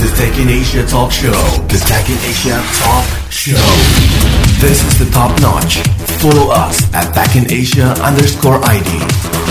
The Tech in Asia Talk Show. The Tech in Asia Talk Show. This is the top notch. Follow us at Tech in Asia underscore ID.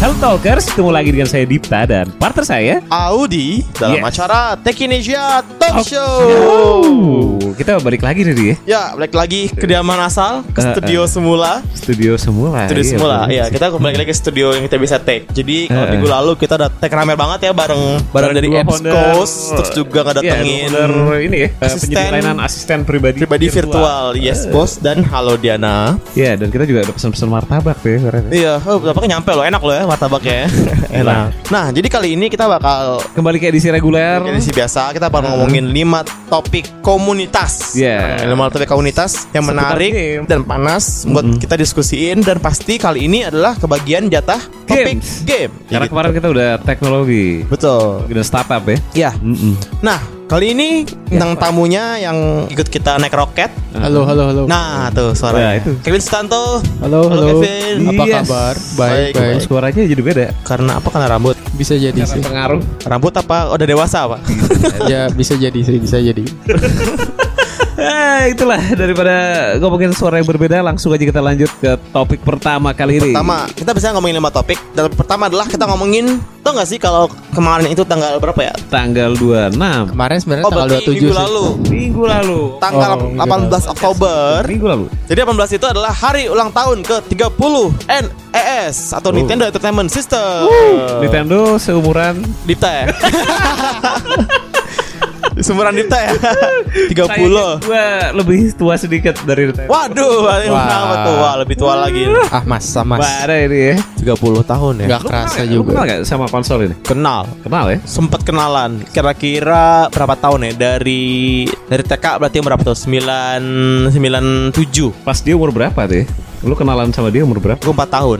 Halo Talkers, ketemu lagi dengan saya Dipta dan partner saya Audi dalam Yes. acara Tekinesia Talk Show. Oh, kita balik lagi nih ya Ya, balik lagi ke diaman asal, ke Eh, studio semula. Studio semula Studio iya, semula. Ya, sih. kita kembali lagi ke studio yang kita bisa take. Jadi kalau Eh, minggu lalu kita udah take rame banget ya bareng bareng dari Apps Coast, terus juga Iya, ngedatengin founder ini ya asisten- layanan asisten pribadi pribadi virtual. Yes, bos dan halo Diana. Ya dan kita juga ada pesan-pesan martabak tuh ya kemarin. Iya, oh, nyampe loh, enak loh ya martabaknya. enak. Nah, jadi kali ini kita bakal Kembali ke edisi reguler Edisi biasa kita bakal ngomongin 5 topik komunitas. Yeah. 5 topik komunitas yang Seputar menarik game. dan panas buat kita diskusiin dan pasti kali ini adalah kebagian jatah topik Games. game. Karena Gitu. kemarin kita udah teknologi betul. Udah startup ya Ya. Mm-mm. Nah, kali ini bintang tamunya yang ikut kita naik roket. Halo, halo, halo. Nah, tuh suaranya. Nah, itu. Kevin Stanto. halo, halo. Kevin. Apa Yes. kabar? Baik, Baik, baik. baik. Suaranya jadi beda Karena apa? Karena rambut. Bisa jadi Karena sih. pengaruh Rambut apa? Udah dewasa apa? ya, bisa jadi sih, bisa jadi. Eh, itulah daripada ngomongin suara yang berbeda langsung aja kita lanjut ke topik pertama kali ini. Pertama, kita bisa ngomongin lima topik. Dan pertama adalah kita ngomongin Tau gak sih kalau kemarin itu tanggal berapa ya? tanggal 26 Kemarin sebenarnya Oh tanggal berarti 27 minggu sih. lalu minggu lalu. Tanggal Oh, minggu 18 Oktober Minggu lalu. Jadi 18 itu adalah hari ulang tahun ke 30 NES Atau Oh. Nintendo Entertainment System Nintendo seumuran Dipta ya? Seumuran Dipta ya? 30 Gue lebih tua sedikit dari Nintendo. Waduh, yang Wah. berapa tuh? Wah, lebih tua lagi Ah, Mas, sama Mas. Ada ini ya. 30 tahun ya? Gak kerasa Lu kenal juga. gak sama konsol ini? Kenal Kenal ya? Sempet kenalan Kira-kira berapa tahun ya? Dari dari TK berarti berapa tuh? 9, 97 Pas dia umur berapa tuh ya? Lu kenalan sama dia umur berapa? Gue 4 tahun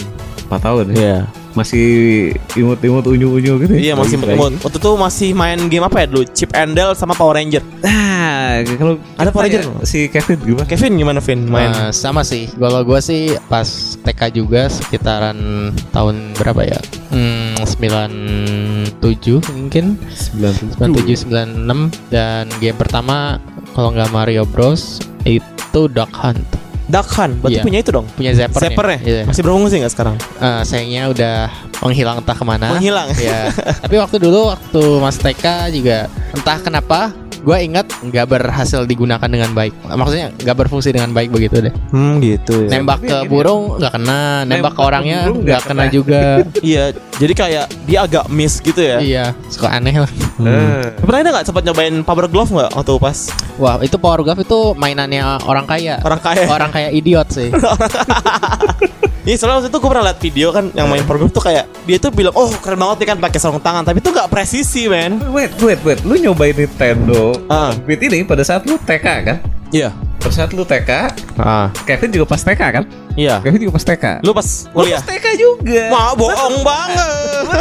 4 tahun ya? Iya Masih imut-imut unyu-unyu gitu ya? Iya masih imut. Waktu itu masih main game apa ya dulu? Chip and Dale sama Power Ranger. Nah, kalau Ada Power Ranger ya, si Kevin gimana? Kevin gimana Vin main? Eh, sama sih. Kalau gue sih pas TK juga sekitaran tahun berapa ya? Hmm, 97 mungkin. 97 96 dan game pertama kalau nggak Mario Bros itu Duck Hunt. Duck Hunt, berarti Iya. punya itu dong. Punya Zapper. Zappernya Iya. masih berfungsi nggak sekarang? Eh, sayangnya udah menghilang entah ke mana. Menghilang. Ya. Tapi waktu dulu waktu Mas TK juga entah kenapa gue ingat nggak berhasil digunakan dengan baik. Maksudnya nggak berfungsi dengan baik begitu deh. Hmm gitu ya. Nembak ke burung nggak kena, nembak ke ke orangnya nggak kena kena. juga. Iya, jadi kayak dia agak miss gitu ya. iya, suka aneh lah. Eh, Pernah ada nggak sempat nyobain Power Glove nggak waktu pas Wah, itu Power Glove itu mainannya orang kaya. orang kaya? Orang kaya idiot sih. Iya soalnya waktu itu gue pernah liat video kan yang main Glove tuh kayak dia tuh bilang oh keren banget nih kan pakai sarung tangan tapi itu nggak presisi men. Wait, wait, wait. Lu nyobain Nintendo Ah. Beat ini pada saat lu TK kan? Iya. Pada saat lu TK, Ah. Kevin juga pas TK kan? Iya. Kevin juga pas TK. Lu pas Lu kuliah? pas TK juga. Wah bohong banget.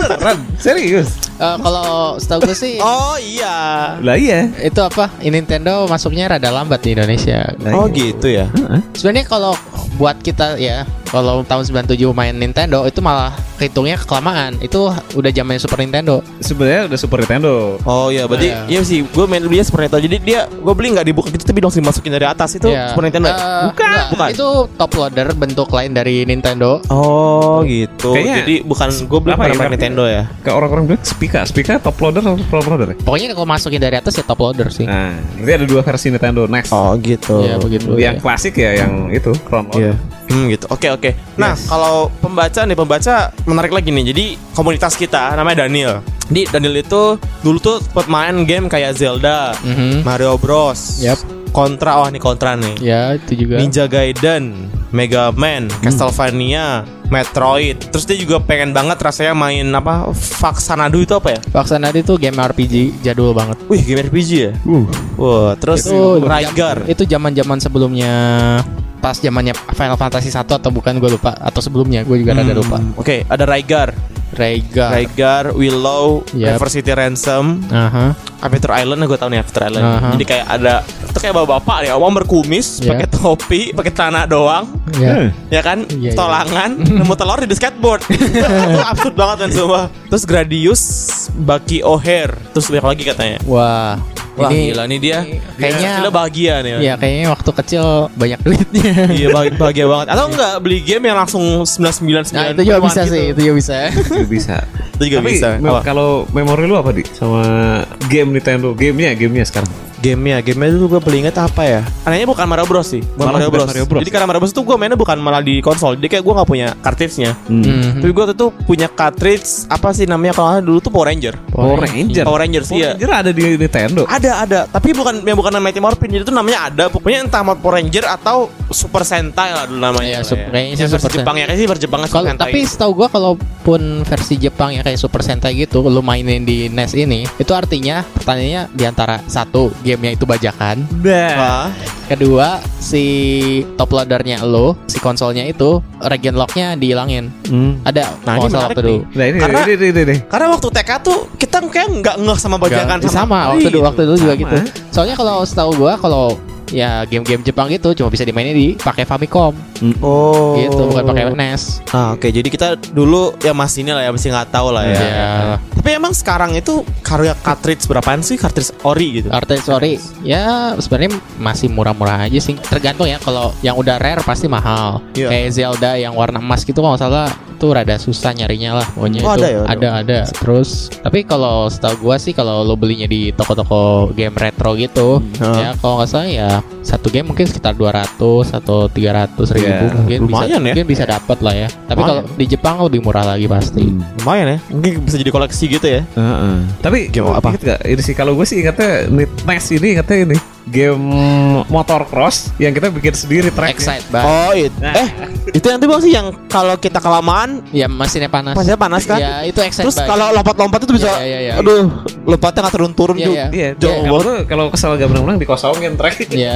Beneran? Serius? Eh, kalau setahu gue sih Oh iya. Lah iya. itu apa? Nintendo masuknya rada lambat di Indonesia. Lah Oh iya. gitu ya. Heeh. Sebenarnya kalau buat kita ya, kalau tahun 97 main Nintendo itu malah hitungnya kelamaan. Itu udah zamannya Super Nintendo. Sebenarnya udah Super Nintendo. Oh iya, berarti Iya. iya sih. Gue main dia Super Nintendo. Jadi dia gue beli nggak dibuka gitu tapi langsung dimasukin dari atas itu Ya. Super Nintendo. Eh, bukan, enggak, bukan. Itu top loader bentuk lain dari Nintendo. Oh gitu. Kayaknya Jadi bukan gue beli apa pernah ya, main Nintendo ya. Kayak orang-orang bilang Spika, Spika top loader atau top loader ya? Pokoknya kalau masukin dari atas ya top loader sih. Nah, berarti ada dua versi Nintendo Next. Oh gitu. Iya begitu. yang ya. klasik ya, yang itu front Iya. Hmm gitu. Oke oke. Nah Yes. kalau pembaca nih pembaca menarik lagi nih. Jadi komunitas kita namanya Daniel. Di Daniel itu dulu tuh sempat main game kayak Zelda, Mhm. Mario Bros. Yap. Kontra, oh ini Kontra nih. Ya itu juga. Ninja Gaiden, Mega Man, Castlevania, Metroid. Terus dia juga pengen banget rasanya main apa? Vaksanadu itu apa ya? Vaksanadi itu game RPG jadul banget. Wih, game RPG ya? Wah, terus Itu Rygar. Itu zaman-zaman sebelumnya pas zamannya Final Fantasy 1 atau bukan gue lupa atau sebelumnya gue juga rada lupa. Oke, ada Rygar. Rhaegar. Rhaegar, Willow, Yap. River City Ransom, Aha. Aperture Island gue tau nih Aperture Island. Aha. Jadi kayak ada itu kayak bapak-bapak ya, om berkumis, Ya. pakai topi, pakai celana doang, Ya. ya kan? Iya, iya. Tolangan, nemu telur di skateboard. itu absurd banget kan semua. Terus Gradius, Bucky O'Hare, terus banyak lagi katanya. Wah. Wah ini gila nih dia kayaknya- Gila bahagia nih ya kayaknya waktu kecil banyak duitnya. Iya bahagia, bahagia banget Atau enggak beli game yang langsung 99 Nah, itu juga bisa sih, itu juga bisa. Itu bisa. Itu juga Tapi bisa kalau memori lu apa di sama game Nintendo? Gamenya, gamenya sekarang. Gamenya, gamenya dulu gue paling inget apa ya? Anehnya bukan Mario Bros sih, bukan Malah Mario bukan Bros. Mario Bros. Jadi karena Mario Bros itu gue mainnya bukan malah di konsol, jadi kayak gue nggak punya cartridge-nya. Mhm. Tapi gue tuh tuh punya cartridge apa sih namanya kalau dulu tuh Power Ranger. Power Ranger. Power Rangers, Power iya. Ranger ada di Nintendo. Ada ada, tapi bukan yang bukan Mighty Morphin, jadi itu namanya ada. Pokoknya entah mau Power Ranger atau Super Sentai lah dulu namanya. Iya, sup- kayaknya sih Yang versi Super Jepang ya, kayaknya sih versi Jepang Super Kalau Sentai. tapi setahu gua kalaupun versi Jepang yang kayak Super Sentai gitu lu mainin di NES ini, itu artinya pertanyaannya di antara satu gamenya itu bajakan, Nah, Wah, kedua si top loadernya lo, si konsolnya itu region locknya dihilangin. hmm. Ada Nah, ini waktu dulu. nah ini, Karena- ini, ini, ini, ini. karena waktu TK tuh kita kayak nggak ngeh sama bajakan Nggak, sama, waktu dulu waktu dulu juga Sama. gitu. Soalnya kalau setahu gua kalau ya game-game Jepang gitu cuma bisa dimainin di pakai Famicom Oh, gitu, bukan pakai NES. Ah, oke. Jadi kita dulu ya masih ini lah ya masih nggak tahu lah ya. Ya, Tapi emang sekarang itu karya cartridge berapaan sih cartridge ori gitu? Artist sorry, ya sebenarnya masih murah-murah aja sih. Tergantung ya kalau yang udah rare pasti mahal. Iya. Kayak Zelda yang warna emas gitu kalau salah itu rada susah nyarinya lah. Pokoknya Oh, itu ada ya, ada. ada ada. Terus tapi kalau setahu gua sih kalau lo belinya di toko-toko game retro gitu, Hmm. ya kalau nggak salah ya satu game mungkin sekitar 200 atau 300 ribu Ya, mungkin bisa lumayan ya. mungkin bisa dapat lah ya. Tapi kalau di Jepang lebih murah lagi pasti. Hmm. Lumayan ya. Mungkin bisa jadi koleksi gitu ya. Heeh. Tapi Game apa? Ingat gak? Ini sih kalau gue sih ingatnya NES ini ingatnya ini game motor cross yang kita bikin sendiri track. Excite banget. Oh, itu. Nah. Eh, itu nanti bang sih yang kalau kita kelamaan Ya mesinnya panas. masih panas kan? Ya itu excite Terus kalau lompat-lompat itu bisa Iya, iya, iya. aduh, lompatnya nggak turun-turun Iya, juga. iya. Iya, Jauh kamu banget. kalau kesel gak menang-menang dikosongin track. Iya.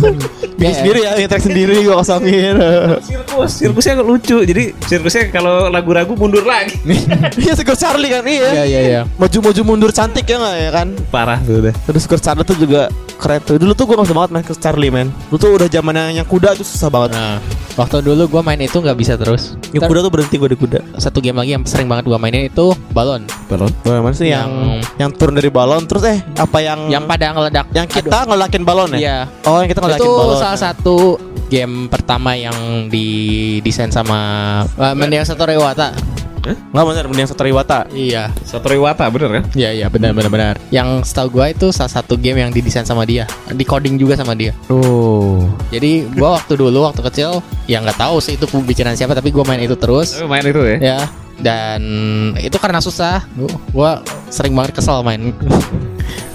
Bikin Iya. sendiri ya, yang track sendiri gua kosongin. Sirkus, sirkusnya lucu. Jadi sirkusnya kalau lagu-lagu mundur lagi. Iya, Seger Charlie kan iya. Iya iya iya. Maju-maju mundur cantik ya nggak ya kan? Parah tuh udah. Terus Seger Charlie tuh juga keren tuh. Dulu tuh gue nggak banget main Seger Charlie man. Dulu tuh udah zaman yang kuda tuh susah banget. Nah, waktu dulu gua main itu nggak bisa terus. Yang kuda tuh berhenti gue di kuda. satu game lagi yang sering banget gua mainin itu balon. Balon. Bagaimana sih yang Yang- yang turun dari balon terus eh apa yang Yang pada ngeledak. yang kita ngelakin balon ya? Iya. Oh, yang kita ngelakin Itu balon. salah satu game pertama yang didesain sama uh, Mendiang Satoru Iwata. Enggak bener, mending Satoru Iwata. Iya. Satoru Iwata bener kan? Iya iya benar benar benar. Yang setahu gua itu salah satu game yang didesain sama dia, di coding juga sama dia. Oh. Jadi gua waktu dulu waktu kecil ya nggak tahu sih itu pembicaraan siapa tapi gua main itu terus. Tapi main itu ya. ya dan itu karena susah Gua- gua sering banget kesel main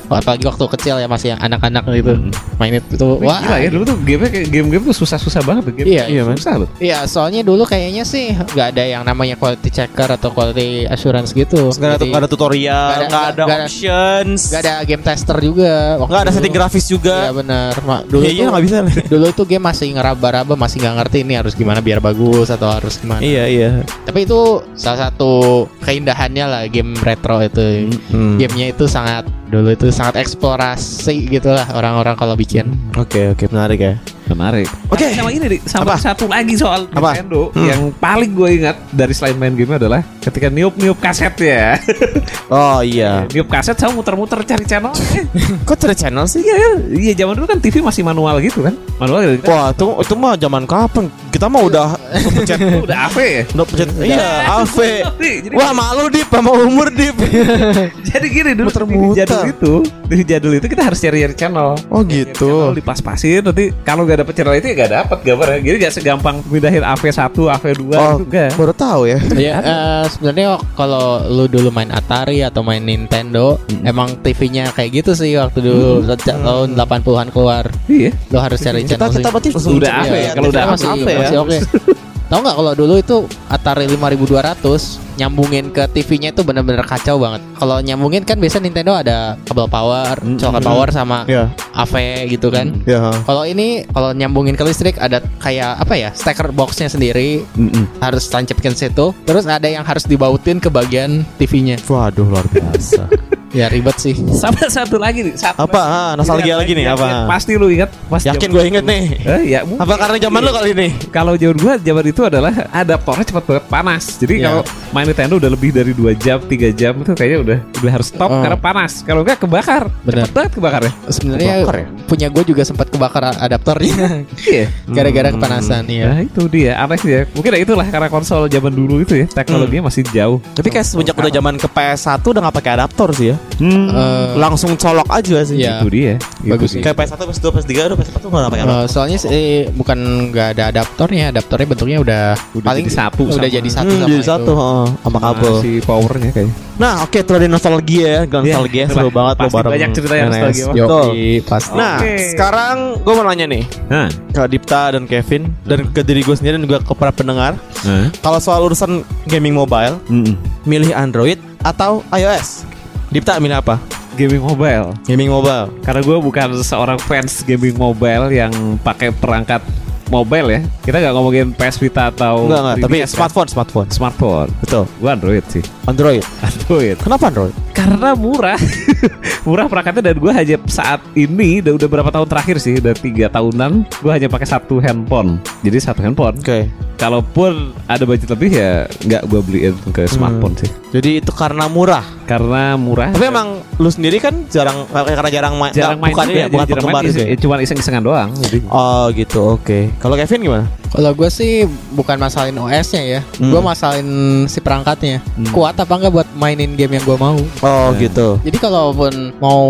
apalagi waktu kecil ya masih yang anak-anak gitu main itu Wih, wah gila ya dulu tuh game kayak game-game tuh susah-susah banget tuh game. Iya, iya, susah loh. Iya, soalnya dulu kayaknya sih nggak ada yang namanya quality checker atau quality assurance gitu. Enggak ada, Jadi, nggak ada tutorial, nggak ada- enggak ada nggak options. nggak ada game tester juga. Enggak ada setting grafis Iya juga. benar. Ma- Dulu Iya, iya tuh nggak bisa. dulu tuh game masih ngeraba-raba, masih nggak ngerti ini harus gimana biar bagus atau harus gimana. Iya, iya. Tapi itu salah satu keindahannya lah game retro itu. Hmm. Gamenya itu sangat dulu itu sangat eksplorasi gitulah orang-orang kalau bikin. Oke, oke, menarik ya. Menarik. Oke. Sama ini nih, sama Apa? satu lagi soal Apa? Nintendo Hmm. yang paling gue ingat dari selain main game adalah ketika niup-niup kaset ya. Oh iya. niup kaset sama muter-muter cari channel. Kok cari channel sih? Iya, iya, iya zaman dulu kan TV masih manual gitu kan. Manual gitu. Wah, itu itu mah zaman kapan? Kita mah udah pencet udah AV ya. udah pencet iya, AV. Jadi, Wah, malu Dip sama umur Dip. jadi gini dulu Muter-muter. jadul itu, di jadul itu kita harus cari-cari channel. Oh Channel gitu. dipas-pasin nanti kalau nggak dapet channel itu ya nggak dapet gambarnya. Jadi nggak segampang pindahin AV1, AV2 Oh, gitu enggak. baru tahu ya. Ya, eh, sebenarnya kalau lu dulu main Atari atau main Nintendo, emang TV-nya kayak gitu sih waktu dulu sejak tahun 80-an keluar. Iya. Lu harus cari Kita channel kita sih. berarti Udah iya, AV, iya, kalau udah kita masih, AV ya. masih oke. Tahu nggak kalau dulu itu Atari 5200 nyambungin ke TV-nya itu bener-bener kacau banget. Kalau nyambungin kan biasa Nintendo ada kabel power, colokan power sama Iya. AV gitu kan. Ya. Kalau ini kalau nyambungin ke listrik ada kayak apa ya steker boxnya sendiri Mm-mm. harus tancapin situ. Terus ada yang harus dibautin ke bagian TV-nya. Waduh luar biasa. Ya ribet sih. Sama satu lagi nih. Satu Apa? Ah, nostalgia lagi nih, Yang- apa? yang Pasti lu ingat. Pas Yakin gue inget nih. Eh, ya, mungkin. Apa karena zaman lu kali ini? Kalau zaman gua zaman itu adalah adaptornya cepat banget panas. Jadi Iya. kalau main Nintendo udah lebih dari 2 jam, 3 jam itu kayaknya udah udah harus stop Oh. karena panas. Kalau enggak kebakar. Benar. Cepet banget kebakarnya. Sebenarnya Kebakar ya? punya gue juga sempat kebakar adaptornya Iya. gara-gara kepanasan ya. Nah itu dia aneh sih ya Mungkin ya itulah karena konsol zaman dulu itu ya Teknologinya masih jauh Tapi kayak semenjak udah zaman ke PS1 udah gak pakai adaptor sih ya. Hmm, Eh, Langsung colok aja sih. Iya. Itu dia Bagus Itu dia. Kayak PS1, PS2, PS3 udah PS4 tuh gak pakai. Eh, soalnya sih bukan nggak ada adaptornya, adaptornya bentuknya udah, Udah paling jadi satu udah sama- jadi satu Hmm, sama jadi itu. satu heeh, sama kabel. Masih powernya kayaknya Nah, oke itu ada nostalgia ya, nostalgia itulah. seru banget Pasti bareng banyak cerita yang nostalgia. Yoi, pasti. Nah, Oke. sekarang gue mau nanya nih Hah? ke Dipta dan Kevin dan ke diri gue sendiri dan juga ke para pendengar. Hah? Kalau soal urusan gaming mobile, Mm-mm. milih Android atau iOS? Dipta milih apa? Gaming mobile Gaming mobile. Karena gue bukan seorang fans gaming mobile Yang pakai perangkat mobile ya Kita nggak ngomongin PS Vita atau Enggak enggak, tapi 3DS, kan? smartphone, smartphone. Smartphone Betul. Gue Android sih Android. Android Kenapa Android? Karena murah Murah perangkatnya dan gue hanya saat ini udah, udah berapa tahun terakhir sih Udah tiga tahunan Gue hanya pakai satu handphone Jadi satu handphone Oke. Kalaupun ada budget lebih ya nggak gue beliin ke smartphone sih Jadi itu karena murah. Karena murah Tapi emang lu sendiri kan jarang karena jarang main jarang main bukan ya, bukan jarang main, gitu ya? is- cuma iseng-isengan doang jadi. Oh gitu, oke. Kalau Kevin gimana? Kalau gue sih bukan masalahin OS-nya ya, Hmm. gue masalahin si perangkatnya. Kuat apa enggak buat mainin game yang gue mau? Oh gitu. Jadi kalaupun mau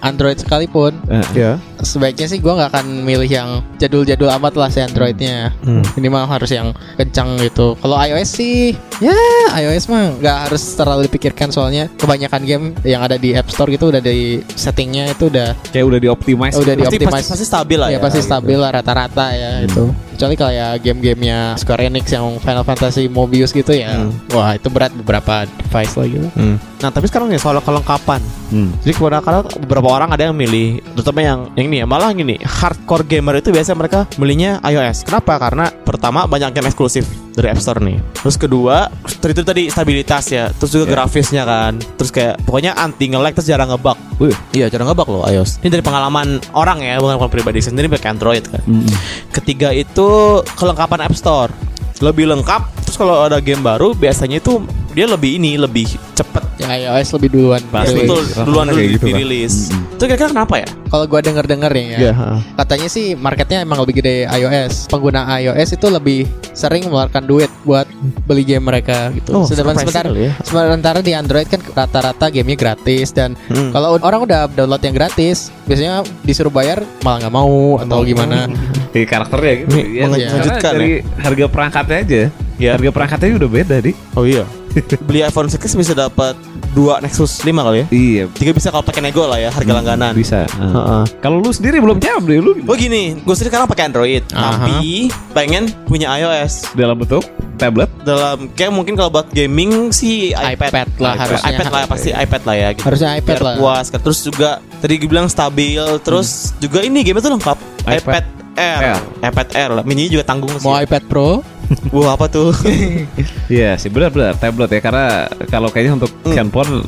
Android sekalipun, Eh, Ya. sebaiknya sih gue nggak akan milih yang jadul-jadul amat lah si Androidnya. Hmm. Minimal harus yang kencang gitu. Kalau iOS sih, ya iOS mah nggak harus terlalu dipikirkan soalnya kebanyakan game yang ada di App Store gitu udah di settingnya itu udah kayak udah dioptimize udah gitu. Pasti, dioptimize. pasti, pasti stabil lah ya, ya. pasti gitu. stabil lah rata-rata ya itu. Kecuali kayak game-gamenya Square Enix yang Final Fantasy Mobius gitu ya. Hmm. Wah, itu berat beberapa device lagi lah. Hmm. Nah tapi sekarang nih soal kelengkapan. Hmm. Jadi kebanyakan beberapa orang ada yang milih, terutama yang yang ini ya malah gini, hardcore gamer itu biasanya mereka milihnya iOS. Kenapa? Karena pertama banyak game eksklusif dari App Store nih. Terus kedua, itu tadi stabilitas ya. Terus juga Ya. grafisnya kan. Terus kayak pokoknya anti nge-lag terus jarang ngebug. Wih. Iya, jarang ngebug loh iOS. Ini dari pengalaman orang ya, bukan pengalaman pribadi sendiri pakai Android kan. Hmm. Ketiga itu kelengkapan App Store. Lebih lengkap. Kalau ada game baru biasanya itu dia lebih ini, lebih cepet. Ya iOS lebih duluan. Pasti. Ya, betul, Rata-rata duluan dulu gitu, dirilis. Mm-mm. Itu kira-kira kenapa ya? Kalau gua denger-denger nih ya. Iya, heeh. Katanya sih marketnya emang lebih gede iOS. Pengguna iOS itu lebih sering mengeluarkan duit buat beli game mereka gitu. Oh, Sedangkan sementara ya. sementara di Android kan rata-rata gamenya gratis dan Hmm. kalau orang udah download yang gratis, biasanya disuruh bayar malah nggak mau atau gimana. Di karakternya gitu ya. mengejutkan Karena dari harga perangkatnya aja Ya. Harga perangkatnya udah beda di Oh iya. Beli iPhone 6 bisa dapat dua Nexus 5 kali ya. Iya Tiga bisa kalau pakai nego lah ya, harga langganan. Bisa Nah. Heeh. Kalau lu sendiri belum jawab deh Lu Oh gini, gue sendiri sekarang pakai Android, Aha. tapi pengen punya iOS. dalam bentuk tablet Dalam kayak mungkin kalau buat gaming sih iPad, iPad lah harusnya. iPad lah pasti iPad lah ya. Gitu. Harusnya iPad Biar lah. puas. Terus juga tadi gue bilang stabil. Terus juga ini game itu lengkap. iPad iPad, Air, Air. iPad Air lah. Mini juga tanggung sih. Mau iPad Pro? Wah apa tuh? Iya sih benar-benar tablet ya Karena kalau kayaknya untuk Hmm. handphone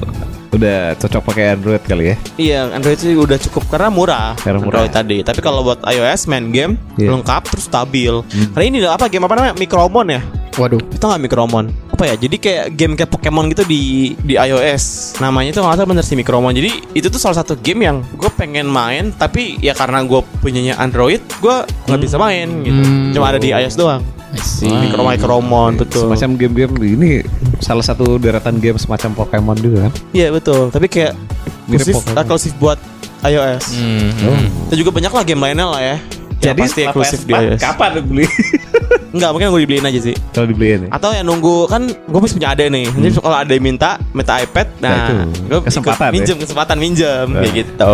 Udah cocok pakai Android kali ya Iya, Android sih udah cukup karena murah. Karena murah. Android tadi. Tapi kalau buat iOS main game Iya. lengkap terus stabil. Karena ini apa game apa namanya? Micromon ya? Waduh. Itu nggak Micromon? Apa ya? Jadi kayak game kayak Pokemon gitu di di iOS. Namanya tuh nggak salah bener sih Micromon. Jadi itu tuh salah satu game yang gue pengen main, tapi ya karena gue punyanya Android, gue nggak bisa main gitu. Hmm. Cuma ada di iOS doang. See. Micro Micromon betul. Semacam game-game ini Salah satu deretan game semacam Pokemon juga kan Iya betul. Tapi kayak Mirip eksklusif, buat iOS. Hmm. Dan juga banyak lah game lainnya lah ya. Yang pasti setelah eksklusif di PS4, iOS. Kapan beli? Enggak, mungkin gue dibeliin aja sih. Kalau dibeliin ya. Atau yang nunggu kan gue masih punya adek nih. Jadi kalau ada yang minta minta iPad, nah, itu, gue kesempatan ya. minjem kesempatan minjem kayak gitu.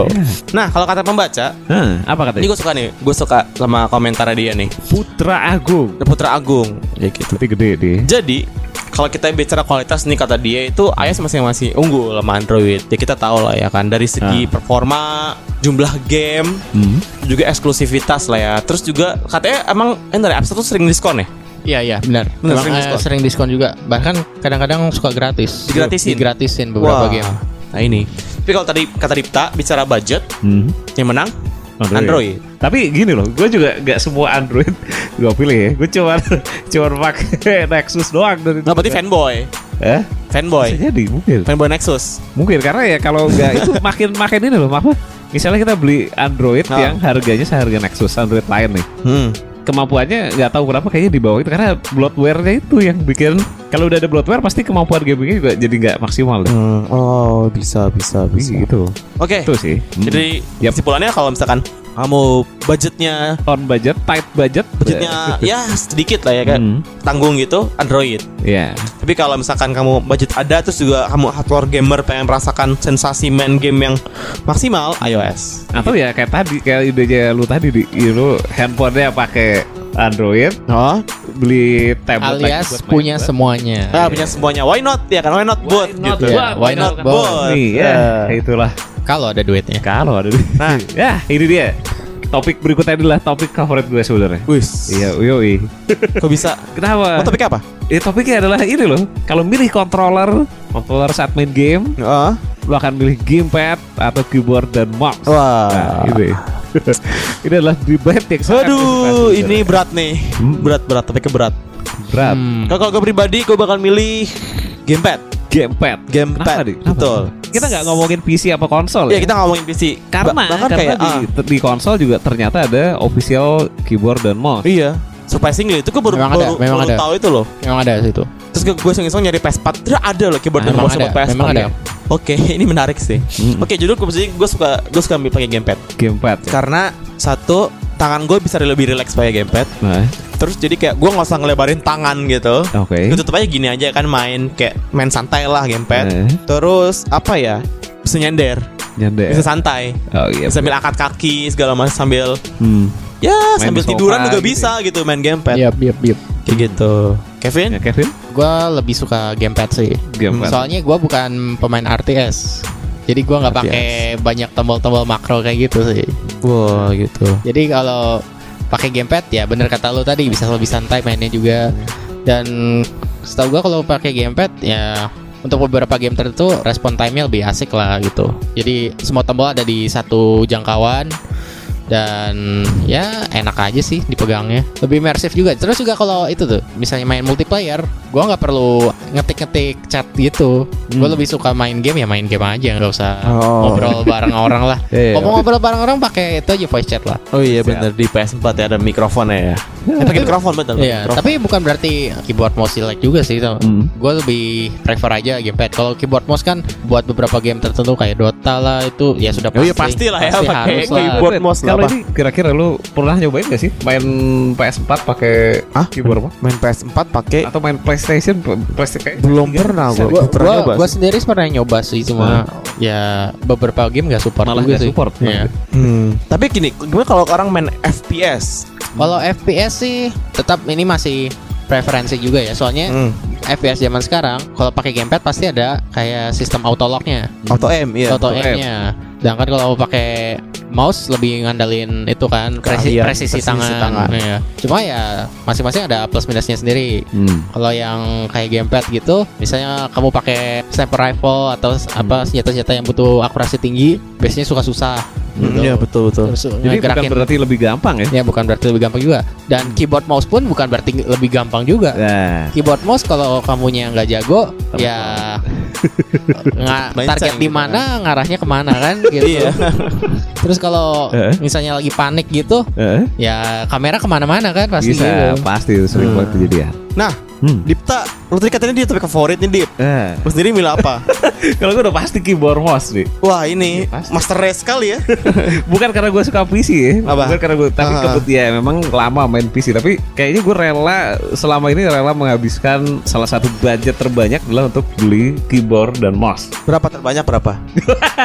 Nah, kalau kata pembaca, Hah, apa ini katanya? gue suka nih. Gue suka sama komentar dia nih. Putra Agung. Putra Agung ya gitu. Tapi gede deh. Jadi kalau kita bicara kualitas nih kata dia itu iOS masih masih unggul sama Android. Ya kita tahu lah ya kan dari segi Ah. performa, jumlah game, Hmm. juga eksklusivitas lah ya. Terus juga katanya emang eh, dari App Store tuh sering diskon ya? Iya iya benar. Benar, sering eh, diskon. sering diskon juga. Bahkan kadang-kadang suka gratis. Digratisin? Digratisin beberapa Wah. game. Nah ini. Tapi kalau tadi kata Dipta bicara budget, Hmm. yang menang Android. Tapi gini loh, gue juga gak semua Android gue pilih ya. Gue cuma cuma pakai Nexus doang dari Nah, berarti fanboy. Eh? Fanboy. Bisa jadi mungkin. Fanboy Nexus. Mungkin karena ya kalau nggak itu makin makin ini loh, apa? Misalnya kita beli Android Ah. yang harganya seharga Nexus Android lain nih. Hmm. Kemampuannya nggak tahu kenapa kayaknya di bawah itu karena bloatware-nya itu yang bikin kalau udah ada bloatware pasti kemampuan gamingnya juga jadi nggak maksimal deh. Oh, bisa bisa Gitu. Oke. Itu sih. Jadi Yap. kesimpulannya kalau misalkan kamu budgetnya? On budget, tight budget, budgetnya ya sedikit lah ya kan Hmm. tanggung gitu Android. Ya. tapi kalau misalkan kamu budget ada terus juga kamu hardcore gamer pengen merasakan sensasi main game yang maksimal iOS. Atau ya kayak tadi kayak idenya lu tadi di. Ya lu handphonenya pakai Android, oh beli tablet Alias buat main punya bola. semuanya. ah punya semuanya why not ya kan why not both not gitu both? Ya, why not both? both? Nih ya, itulah. Kalau ada duitnya. Kalau ada Nah. ya ini dia. Topik berikutnya adalah topik favorit gue sebenarnya. Wis, Iya, yoi. kok bisa? Kenapa? Oh, topik apa? Ya, topiknya adalah ini loh. Kalau milih controller, controller saat main game, Oh, lo akan milih gamepad atau keyboard dan mouse. wah. Nah, ini. Ini adalah debate yang sangat Aduh, ini berat nih. Berat berat topiknya berat. berat. Hmm. Kalau gue pribadi, gue bakal milih gamepad. Gamepad. Gamepad, Kenapa, Di? Kenapa? betul. Kita nggak ngomongin PC apa konsol Ya ya? kita ngomongin PC. karena Ba- bahkan karena kayak di, ah, di konsol juga ternyata ada official keyboard dan mouse. Iya. Surprisingly itu gue baru, Memang ada, baru, memang baru ada. tahu itu loh. Memang ada situ. Terus gue iseng-iseng nyari PS4 Tidak ada loh keyboard dan mouse buat ada, PS4 memang ada. Oke ini menarik sih Mm. Oke judul gue gue suka Gue suka ambil pakai gamepad Gamepad. ya. Karena Satu Tangan gue bisa lebih relax pakai gamepad Nah, Terus jadi kayak gue gak usah ngelebarin tangan gitu oke. Gue tutup aja gini aja kan main Kayak main santai lah gamepad Eh. Terus apa ya Bisa nyender Nyanda. Bisa santai Oh iya. Bisa sambil angkat kaki segala macam sambil Hmm. Ya Main sambil tiduran juga gitu bisa gitu main gamepad Yap, yap, yap. Kayak gitu Kevin Ya, Kevin? Gua lebih suka gamepad sih. Gamepad. Soalnya gua bukan pemain RTS. Jadi gua nggak pakai banyak tombol-tombol makro kayak gitu sih. Wah gitu Jadi kalau pakai gamepad ya bener kata lu tadi bisa lebih santai mainnya juga. Dan setahu gua kalau pakai gamepad ya untuk beberapa game tertentu respon time-nya lebih asik lah gitu. Jadi semua tombol ada di satu jangkauan. Dan ya enak aja sih dipegangnya. Lebih imersif juga. Terus juga kalau itu tuh misalnya main multiplayer gua nggak perlu ngetik-ngetik chat gitu gua lebih suka main game ya main game aja nggak usah Oh. ngobrol bareng orang lah Iya. ngomong ngobrol bareng orang pakai itu aja voice chat lah Oh iya bener di PS4 ya ada mikrofonnya ya. Eh, pakai mikrofon betul. Iya, mikrofon. tapi bukan berarti keyboard mouse jelek juga sih. Hmm. Gue lebih prefer aja gamepad. Kalau keyboard mouse kan buat beberapa game tertentu kayak Dota lah itu ya sudah Oh pasti. iya, pastilah ya, Pasti pakai harus lah. keyboard mouse lah, ini kira-kira lu pernah nyobain gak sih main PS4 pakai Hah? keyboard apa? main PS4 pakai Atau main PlayStation? PlayStation kayak belum pernah Bisa gue. Gua, pernah gua, gua sih. sendiri pernah nyoba sih cuma ya beberapa game gak support Malah juga sih. support. Iya. Hmm. Tapi gini, gimana kalau orang main FPS? Kalau FPS sih tetap ini masih preferensi juga ya. Soalnya Hmm. FPS zaman sekarang kalau pakai gamepad pasti ada kayak sistem auto lock-nya. Auto aim, iya. auto auto aim-nya. Sedangkan kalau pakai mouse lebih ngandalin itu kan presi- Keahlian, presisi, presisi tangan. tangan. Iya. Cuma ya masing-masing ada plus minusnya sendiri. Hmm. Kalau yang kayak gamepad gitu, misalnya kamu pakai sniper rifle atau apa senjata-senjata yang butuh akurasi tinggi, biasanya suka susah. Hmm, gitu. Iya betul betul. Terus Jadi bukan ngegerakin- berarti lebih gampang ya? ya bukan berarti lebih gampang juga. Dan keyboard mouse pun bukan berarti lebih gampang juga. Nah, Keyboard mouse kalau kamunya nggak jago, ya nggak target di gitu mana ngarahnya ke mana kan gitu. Iya. Terus kalau Eh? misalnya lagi panik gitu, eh, ya kamera ke mana-mana kan pasti. bisa gitu. pasti itu sering Hmm. banget kejadian. Nah, Hmm. Dipta Lu tadi katanya dia topik favorit nih Dip Eh, Lu sendiri milih apa? kalau gue udah pasti keyboard mouse nih. Wah ini Iya, pasti. Master Race kali ya Bukan karena gue suka PC ya, Apa? bukan karena gue, tapi Ah. kebetulan ya memang lama main PC. Tapi kayaknya gue rela selama ini rela menghabiskan salah satu budget terbanyak adalah untuk beli keyboard dan mouse. Berapa terbanyak berapa?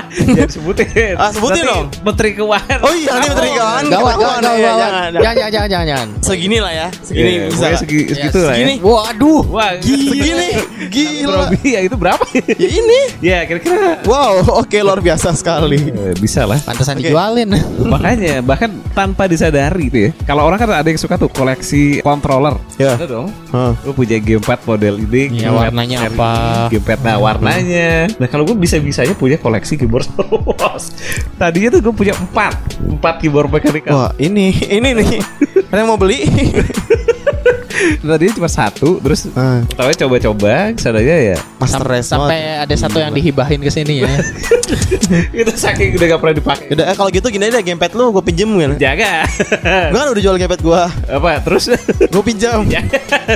Jangan sebutin. Ah, sebutin Nanti dong. Menteri Keuangan. Oh iya ini Menteri Keuangan Gawat, gawat, ya, gawat. jangan, Jangan, jangan, jangan. Segini lah ya Segini Iya, bisa segi, segitu Ya, lah ya. segini. Waduh. Wah, Gini Gila Robi, ya itu berapa? Ya ini ya kira-kira Wow oke luar biasa sekali Eh, bisa lah. Pantesan Oke. dijualin. Makanya bahkan tanpa disadari tuh ya. Kalau orang kan ada yang suka tuh koleksi controller. Ya. Ada dong. Hah. Lu punya gamepad model ini, gamepad warnanya apa? Gamepad nah warnanya. Nah kalau gue bisa-bisanya punya koleksi keyboard Star Wars. Tadinya tuh gue punya empat, empat keyboard mechanical. Wah ini Ini nih Ada yang mau beli? Tadinya cuma satu, terus Ah. pertama coba-coba, ke sananya ya Master Sam- sampai ada satu yang dihibahin ke sini ya. itu saking udah gak pernah dipakai. Udah eh, kalau gitu gini aja gamepad lu gue pinjem kan Jaga. Gue kan udah jual gamepad gue Apa terus? Gue pinjam Ya.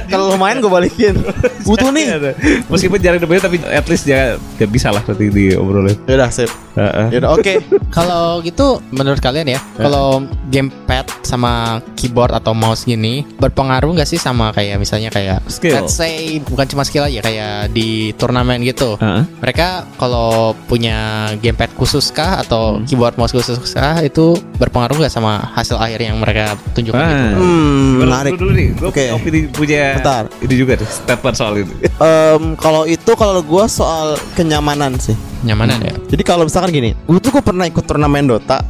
Kalau lu main gue balikin Butuh nih Meskipun jarang dipakai tapi at least ya, ya bisa lah nanti diobrolin. Yaudah sip Heeh. Yaudah oke Kalau gitu menurut kalian ya, kalau gamepad sama keyboard atau mouse gini berpengaruh nggak sih sama kayak misalnya kayak Skill. let's say bukan cuma skill aja kayak di turnamen gitu. Heeh. Mereka kalau punya gamepad khusus kah atau Hmm. keyboard mouse khusus kah itu berpengaruh nggak sama hasil akhir yang mereka tunjukkan Ah. gitu? Hmm menarik dulu, dulu nih, gue Oke. opini punya Bentar. ini juga tuh statement soal itu. Em, Kalau itu kalau gue soal kenyamanan sih Nyamanan ya? Jadi kalau misalkan gini Gue tuh gue pernah ikut turnamen Dota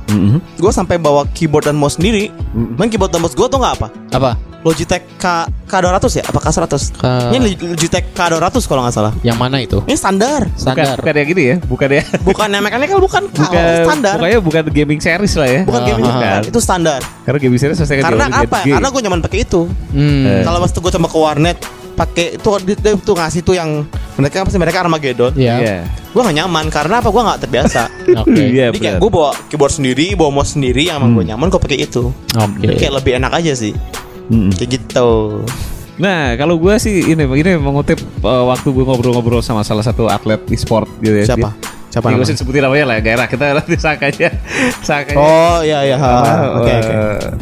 Gue sampai bawa keyboard dan mouse sendiri Main keyboard dan mouse gue tuh nggak apa Apa? Logitech K K200 ya? Apa K100? Ke- Ini Logitech K200 kalau nggak salah Yang mana itu? Ini standar Bukan, Standar. bukan yang gini ya, bukan ya. Bukan yang mechanical bukan, Bukan, Kalau standar Pokoknya bukan gaming series lah ya. Bukan Ah, gaming ah, bukan. Itu standar Karena gaming series saya Karena apa? Karena gue nyaman pakai itu Hmm. Eh. Kalau waktu gue coba ke warnet pakai itu dia, tuh ngasih tuh yang mereka pasti mereka Armageddon. Iya. Iya. Gue gak nyaman karena apa? Gue gak terbiasa. Oke. Iya, Jadi kayak gue bawa keyboard sendiri, bawa mouse sendiri, yang emang gue nyaman gue pakai itu. Oke. Jadi kayak lebih enak aja sih. Mm-mm. Kayak gitu. Nah, kalau gue sih ini ini mengutip uh, waktu gue ngobrol-ngobrol sama salah satu atlet e-sport gitu ya. Siapa? Dia- Siapa gue namanya? sih sebutin namanya lah, enak kita nanti sangkanya, sangkanya. Oh iya iya. ha, Apa, Oke eh, oke.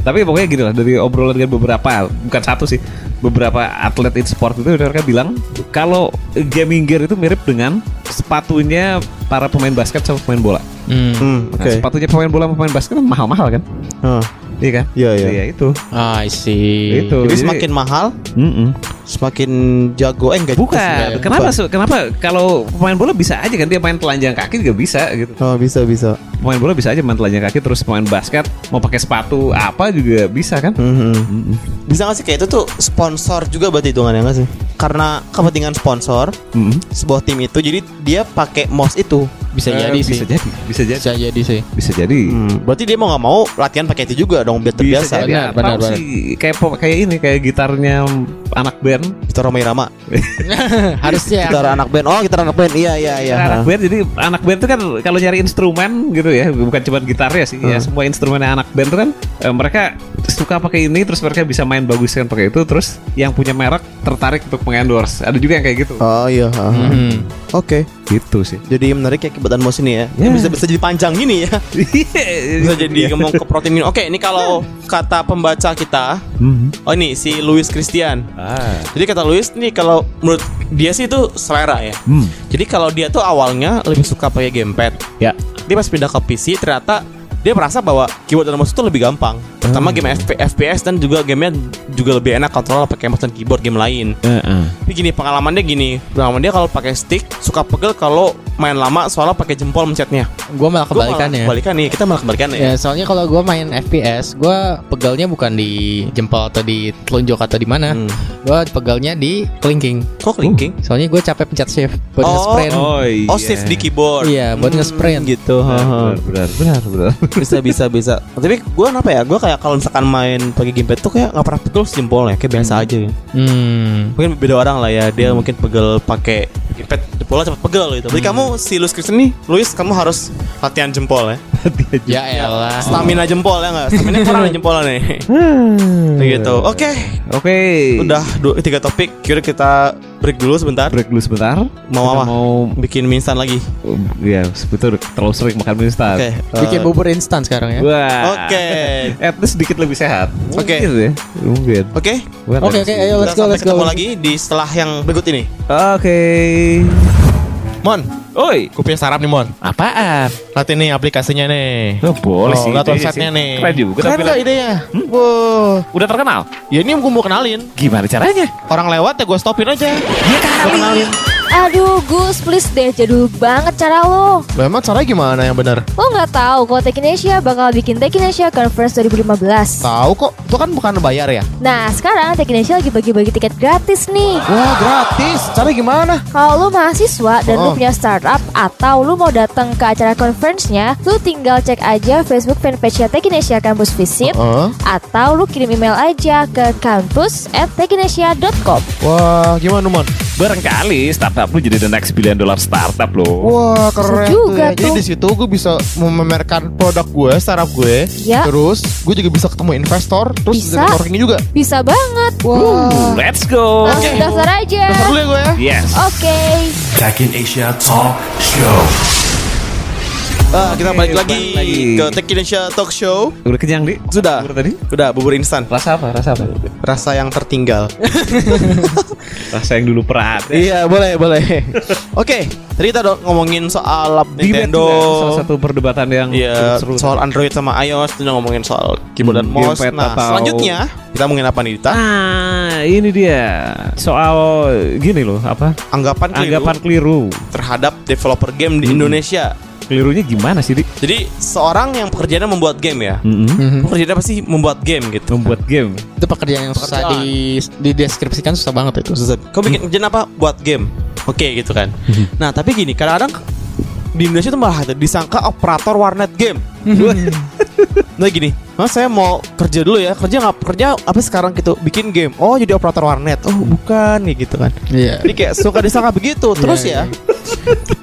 Tapi pokoknya gini lah dari obrolan dengan beberapa, bukan satu sih, beberapa atlet e-sport itu mereka bilang kalau gaming gear itu mirip dengan sepatunya para pemain basket sama pemain bola. Hmm. Hmm, Nah, oke. sepatunya pemain bola sama pemain basket kan mahal-mahal kan? Hah, Iya kan? Iya, iya. Iya itu. I see. Itu. Jadi jadi- semakin mahal, Mm-mm. Semakin jago. Eh enggak Bukan. juga sih. Kenapa? su- Kenapa kalau pemain bola bisa aja kan dia main telanjang kaki juga bisa gitu. Oh bisa bisa. Pemain bola bisa aja main telanjang kaki terus pemain basket mau pakai sepatu apa juga bisa kan? Mhm. Mm-mm. Bisa gak sih kayak itu tuh sponsor juga berarti hitungannya gak sih? Karena kepentingan sponsor Mm-mm. sebuah tim itu jadi dia pakai mouse itu. Bisa Eh, jadi sih. Bisa jadi. Bisa jadi. Bisa jadi sih. Bisa jadi. Hmm, berarti dia mau nggak mau latihan pakai itu juga dong biar Bisa terbiasa. jadi. Benar, benar, benar. sih kayak kayak ini kayak gitarnya anak band. Kita Roma Irama. Harusnya. Gitar anak band. Oh, gitar anak band. Iya iya iya. Gitar anak band jadi anak band itu kan kalau nyari instrumen gitu ya bukan cuma gitarnya sih ya Hmm. semua instrumennya anak band itu kan eh, mereka suka pakai ini terus mereka bisa main bagus kan pakai itu terus yang punya merek tertarik untuk mengendorse ada juga yang kayak gitu Oh iya. Hmm. Oke. Gitu sih Jadi menarik ya kebetulan mouse ini ya. Ya. Bisa bisa jadi panjang gini ya. Bisa jadi ngomong ke protein. Oke, ini kalau kata pembaca kita, Mhm. oh ini si Louis Christian. ah Jadi kata Louis nih kalau menurut dia sih itu selera ya. hmm. Jadi kalau dia tuh awalnya lebih suka pakai gamepad. ya Dia pas pindah ke PC ternyata dia merasa bahwa keyboard dan mouse itu lebih gampang. Pertama Hmm. game FP- FPS dan juga gamenya juga lebih enak kontrol pakai mouse dan keyboard game lain. Heeh. Tapi gini pengalamannya gini, pengalaman dia kalau pakai stick suka pegel kalau main lama soalnya pakai jempol mencetnya. Gue malah Gua malah kebalikannya. Kebalikan nih, kita malah kebalikan ya. Ya soalnya kalau gue main FPS, gue pegalnya bukan di jempol atau di telunjuk atau di mana. Hmm. Gue pegalnya di kelingking. Kok clinking? Soalnya gue capek pencet shift buat Oh, nge-sprint. oh iya Oh, shift di keyboard. Iya, buat nge-sprint. gitu. benar benar benar benar bisa bisa bisa. Tapi gue apa ya? Gue kayak kalau misalkan main pakai gamepad tuh kayak nggak pernah pegel jempol ya, kayak biasa aja ya. Hmm. Mungkin beda orang lah ya. Dia mungkin pegel pakai gamepad jempolnya cepet pegel gitu. Berarti kamu si Louis Kristen nih, Louis kamu harus latihan jempol ya. Ya elah. Stamina jempol ya nggak? Stamina kurang nih jempolnya nih. gitu. Oke, oke udah dua, tiga topik. Kira kita break dulu sebentar. break dulu sebentar. Mau apa? Mau Bikin mie instan lagi. ya sebetulnya terlalu sering makan mie instan. Oke. Bikin eh, bubur instan sekarang ya. Wah. Oke. At least sedikit lebih sehat. Oke. Mungkin ya. Mungkin. Oke. Oke oke ayo let's go sampai let's go. ketemu lagi di setelah yang berikut ini. Oke. Mon, Oi. gue punya sarap nih Mon. Apaan? Lihat ini aplikasinya nih. Oh, boleh Oh, sih. lihat websitenya nih. Keren juga. Keren gak idenya? Wow. Udah terkenal? Ya ini gue mau kenalin. Gimana caranya? Orang lewat ya gue stopin aja. Ya Gue kenalin. Aduh Gus, please deh jadul banget cara lo Lah, Emang caranya gimana yang benar? Lo nggak tahu kalau Tekinesia bakal bikin Tekinesia Conference 2015 Tahu kok. Itu kan bukan bayar ya? Nah sekarang Tekinesia lagi bagi-bagi tiket gratis nih Wah gratis. Cara gimana? Kalau lo mahasiswa dan Oh. lo punya startup Atau lo mau datang ke acara conference-nya Lo tinggal cek aja Facebook fanpage-nya Tekinesia Campus Visit Heeh. Atau lo kirim email aja ke kampus at tekinesia.com Wah gimana Mon? Barangkali startup lu jadi the next billion dollar startup lo. Wah keren juga tuh. ya. Jadi di situ gue bisa memamerkan produk gue, startup gue. Ya. Terus gue juga bisa ketemu investor. Terus Bisa. networking juga. Bisa banget Wah. Let's go. Langsung daftar aja Daftar dulu ya gue ya. Yes. Oke Tech in Asia Talk Show. Ah, kita balik lagi, balik lagi. ke Tech Indonesia Talk Show. Udah kenyang, Di? Sudah. Bubur tadi? Udah bubur instan. Rasa apa? Rasa apa? Rasa yang tertinggal. Rasa yang dulu pernah ada. iya, boleh, boleh. Oke, tadi kita udah ngomongin soal Nintendo. salah satu perdebatan yang Iya, seru. soal Android sama iOS Kita ngomongin soal keyboard dan mouse Nah, atau- selanjutnya Kita ngomongin apa nih, Dita? Ah, ini dia soal gini loh, apa? Anggapan keliru Anggapan keliru. terhadap developer game di Hmm. Indonesia Kelirunya gimana sih, Di? Jadi, seorang yang pekerjaannya membuat game ya Mm-mm. Pekerjaannya apa sih? Membuat game gitu Membuat game. Itu pekerjaan yang susah di dideskripsikan susah banget itu. Susah. Kau bikin kerjaan apa? Buat game Oke gitu kan Nah, tapi gini, kadang-kadang di Indonesia tuh malah ada disangka operator warnet game Nah gini, mas saya mau kerja dulu ya Kerja nggak kerja apa sekarang gitu Bikin game Oh jadi operator warnet Oh bukan nih gitu kan Iya. Jadi kayak suka disangka begitu Terus Iya, ya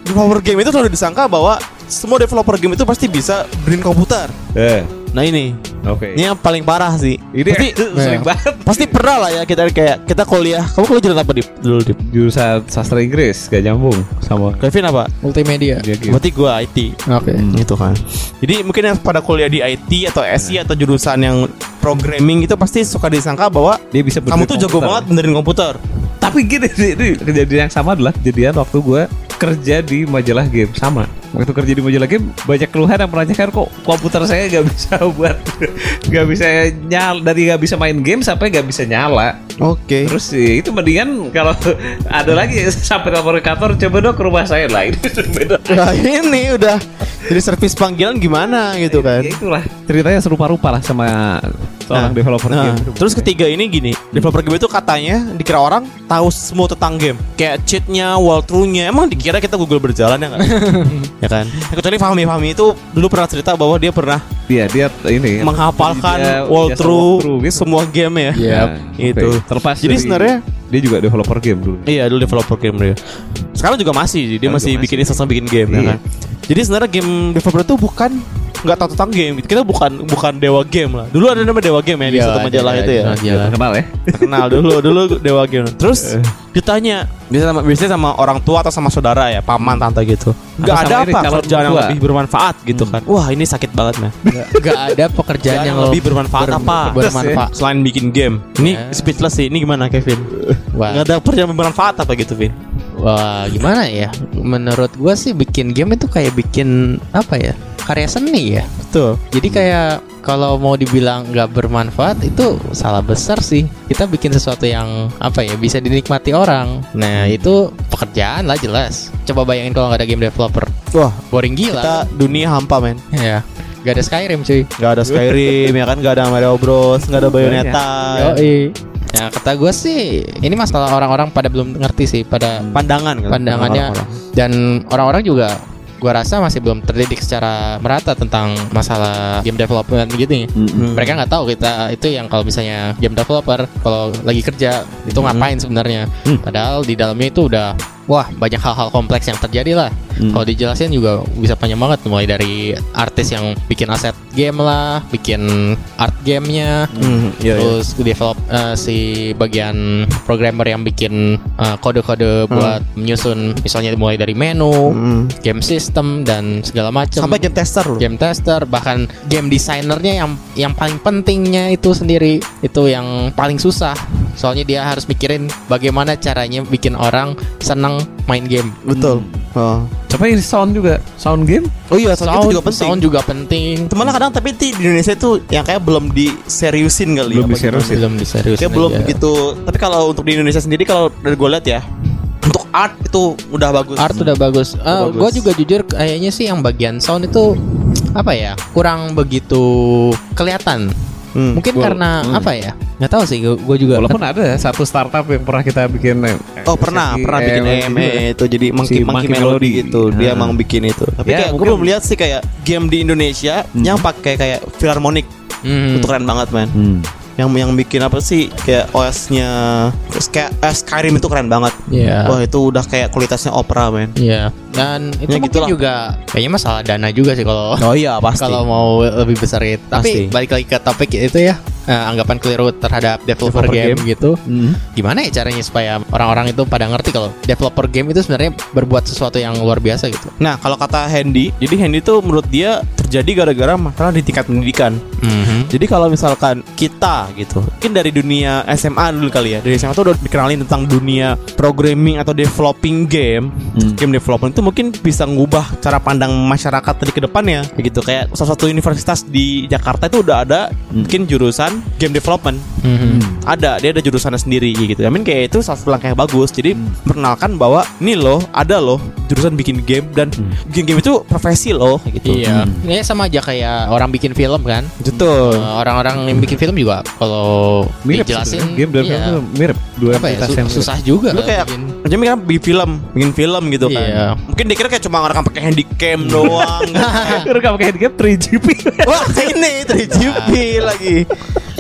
Developer game itu selalu disangka bahwa Semua developer game itu pasti bisa Brin komputer Eh, Nah ini oke. Ini yang paling parah sih Ini Pasti, sering banget. pasti pernah lah ya Kita kayak Kita kuliah Kamu kuliah jurusan apa Dip? Dulu Dip Jurusan sastra Inggris gak nyambung sama Kevin apa? Multimedia. Berarti gua IT Oke. Gitu kan Jadi mungkin yang pada kuliah di IT Atau SI atau jurusan yang Programming itu pasti suka disangka bahwa Dia bisa Kamu tuh jago komputer. banget benerin komputer Tapi gini, ini, ini kejadian yang sama adalah kejadian waktu gue kerja di majalah game sama. Waktu kerja di majalah game banyak keluhan yang menanyakan kok komputer saya nggak bisa buat nggak bisa nyala dari nggak bisa main game sampai nggak bisa nyala. Oke Terus ya, itu mendingan kalau ada lagi sampai telepon ke kantor coba dong ke rumah saya lah ini beda. Nah ini udah Jadi servis panggilan gimana gitu kan Ya itulah ceritanya serupa-rupa lah sama seorang developer Nah, game. terus ketiga ini gini, developer game itu katanya dikira orang tahu semua tentang game, kayak cheatnya, walkthroughnya. Emang dikira kita Google berjalan ya nggak? Ya kan? Kecuali Fahmi, Fahmi itu dulu pernah cerita bahwa dia pernah Dia dia ini menghafalkan dia jasa walkthrough walkthrough gitu. semua game ya. Ya, Itu. oke. Terlepas Jadi sebenarnya- dia juga developer game dulu. Iya dulu developer game dia. Sekarang juga masih, dia Sekarang masih juga bikin masih. iseng bikin game ya Iya. kan. Jadi sebenarnya game developer itu bukan nggak tahu tentang game. Kita bukan bukan dewa game lah. Dulu ada namanya dewa game ya di Iya, satu majalah ada, itu ya. majalah. Kenal ya? Terkenal dulu dulu dewa game. Terus Eh. ditanya biasanya sama biasanya sama orang tua atau sama saudara ya, paman tante gitu. Nggak ada apa calon kerjaan yang lebih bermanfaat gitu kan. Wah, ini sakit banget man. Gak ada pekerjaan yang lebih bermanfaat ber- apa? Bermanfaat. Selain bikin game. Ini speechless sih. Ini gimana Kevin? Wah, Nggak ada pekerjaan bermanfaat apa gitu, Vin? Wah, gimana ya? Menurut gua sih bikin game itu kayak bikin apa ya? Karya seni ya. Betul. Jadi kayak kalau mau dibilang nggak bermanfaat itu salah besar sih. Kita bikin sesuatu yang apa ya bisa dinikmati orang. Nah itu pekerjaan lah jelas. Coba bayangin kalau nggak ada game developer, Wah, boring gila. kita dunia hampa men Ya, nggak ada Skyrim cuy. Gak ada Skyrim ya kan Gak ada Mario Bros Gak ada Bayonetta Yoi. Nah kata gue sih ini masalah orang-orang pada belum ngerti sih pada Pandangan kan pandangannya orang-orang. dan orang-orang juga gua rasa masih belum terdidik secara merata tentang masalah game development gitu Hmm. mereka nggak tahu kita itu yang kalau misalnya game developer kalau lagi kerja itu ngapain sebenarnya Hmm. padahal di dalamnya itu udah wah banyak hal-hal kompleks yang terjadi lah. Hmm. Kalau dijelasin juga bisa panjang banget mulai dari artis yang bikin aset game lah, bikin art gamenya, Hmm, iya, iya. terus develop eh, si bagian programmer yang bikin eh, kode-kode buat menyusun misalnya mulai dari menu, Hmm. game system dan segala macam. Sampai game tester loh. game tester bahkan game desainernya yang yang paling pentingnya itu sendiri itu yang paling susah soalnya dia harus mikirin bagaimana caranya bikin orang senang main game Betul. Oh. Coba ini sound juga, sound game. Oh iya, sound, itu juga penting. sound juga penting malah kadang tapi di Indonesia itu yang kayak belum diseriusin kali Belum apa diseriusin. belum diseriusin Kayak belum aja. begitu. Tapi kalau untuk di Indonesia sendiri kalau dari gue lihat ya, untuk art itu udah bagus. art udah bagus. Eh, bagus. gue juga jujur kayaknya sih yang bagian sound itu apa ya kurang begitu kelihatan. Hmm. Mungkin Gua- karena hmm. apa ya? Nggak tahu sih. Gue juga. Walaupun ada satu startup yang pernah kita bikin eh, Oh pernah, pernah bikin EM EME itu jadi monkey, Si monkey Monkey melody Melody. gitu. Dia Ah. emang bikin itu. Tapi Ya, kayak gue mungkin- belum lihat sih kayak game di Indonesia yang pakai kayak Philharmonic. Hmm. Itu keren banget, man. Hmm. Yang yang bikin apa sih kayak OS-nya kayak eh, Skyrim itu keren banget. Iya. Wah, itu udah kayak kualitasnya opera, man. Iya. Dan itu Ya, mungkin gitulah. juga kayaknya masalah dana juga sih kalau Oh iya, pasti. kalau mau lebih besar itu. Pasti. Tapi balik lagi ke topik itu ya. Eh, anggapan keliru terhadap developer, Developer game, game. gitu. Hmm. Gimana ya caranya supaya orang-orang itu pada ngerti kalau developer game itu sebenarnya berbuat sesuatu yang luar biasa gitu. Nah, kalau kata Handy, jadi Handy itu menurut dia terjadi gara-gara masalah di tingkat pendidikan. Jadi kalau misalkan kita gitu, mungkin dari dunia SMA dulu kali ya, dari SMA tuh udah dikenalin tentang dunia programming atau developing game, Hmm. game development itu mungkin bisa ngubah cara pandang masyarakat tadi ke depannya, gitu. Kayak salah satu universitas di Jakarta itu udah ada mungkin jurusan game development. Ada, dia ada jurusannya sendiri gitu. I mean kayak itu salah satu langkah yang bagus. Jadi memperkenalkan bahwa ini loh, ada loh jurusan bikin game dan bikin game itu profesi loh gitu. Iya. Ya sama aja kayak orang bikin film kan. Betul. Eh, orang-orang yang bikin film juga kalau Mirip dijelasin sebenarnya. game dan iya, film mirip dua apa ya su- yang mirip. susah juga Lu kayak bikin. Jadi kan bikin film, bikin film gitu kan. Iya. Mungkin dikira kayak cuma orang pakai handycam doang. Udah gak pakai game 3GP Wah ini 3GP lagi.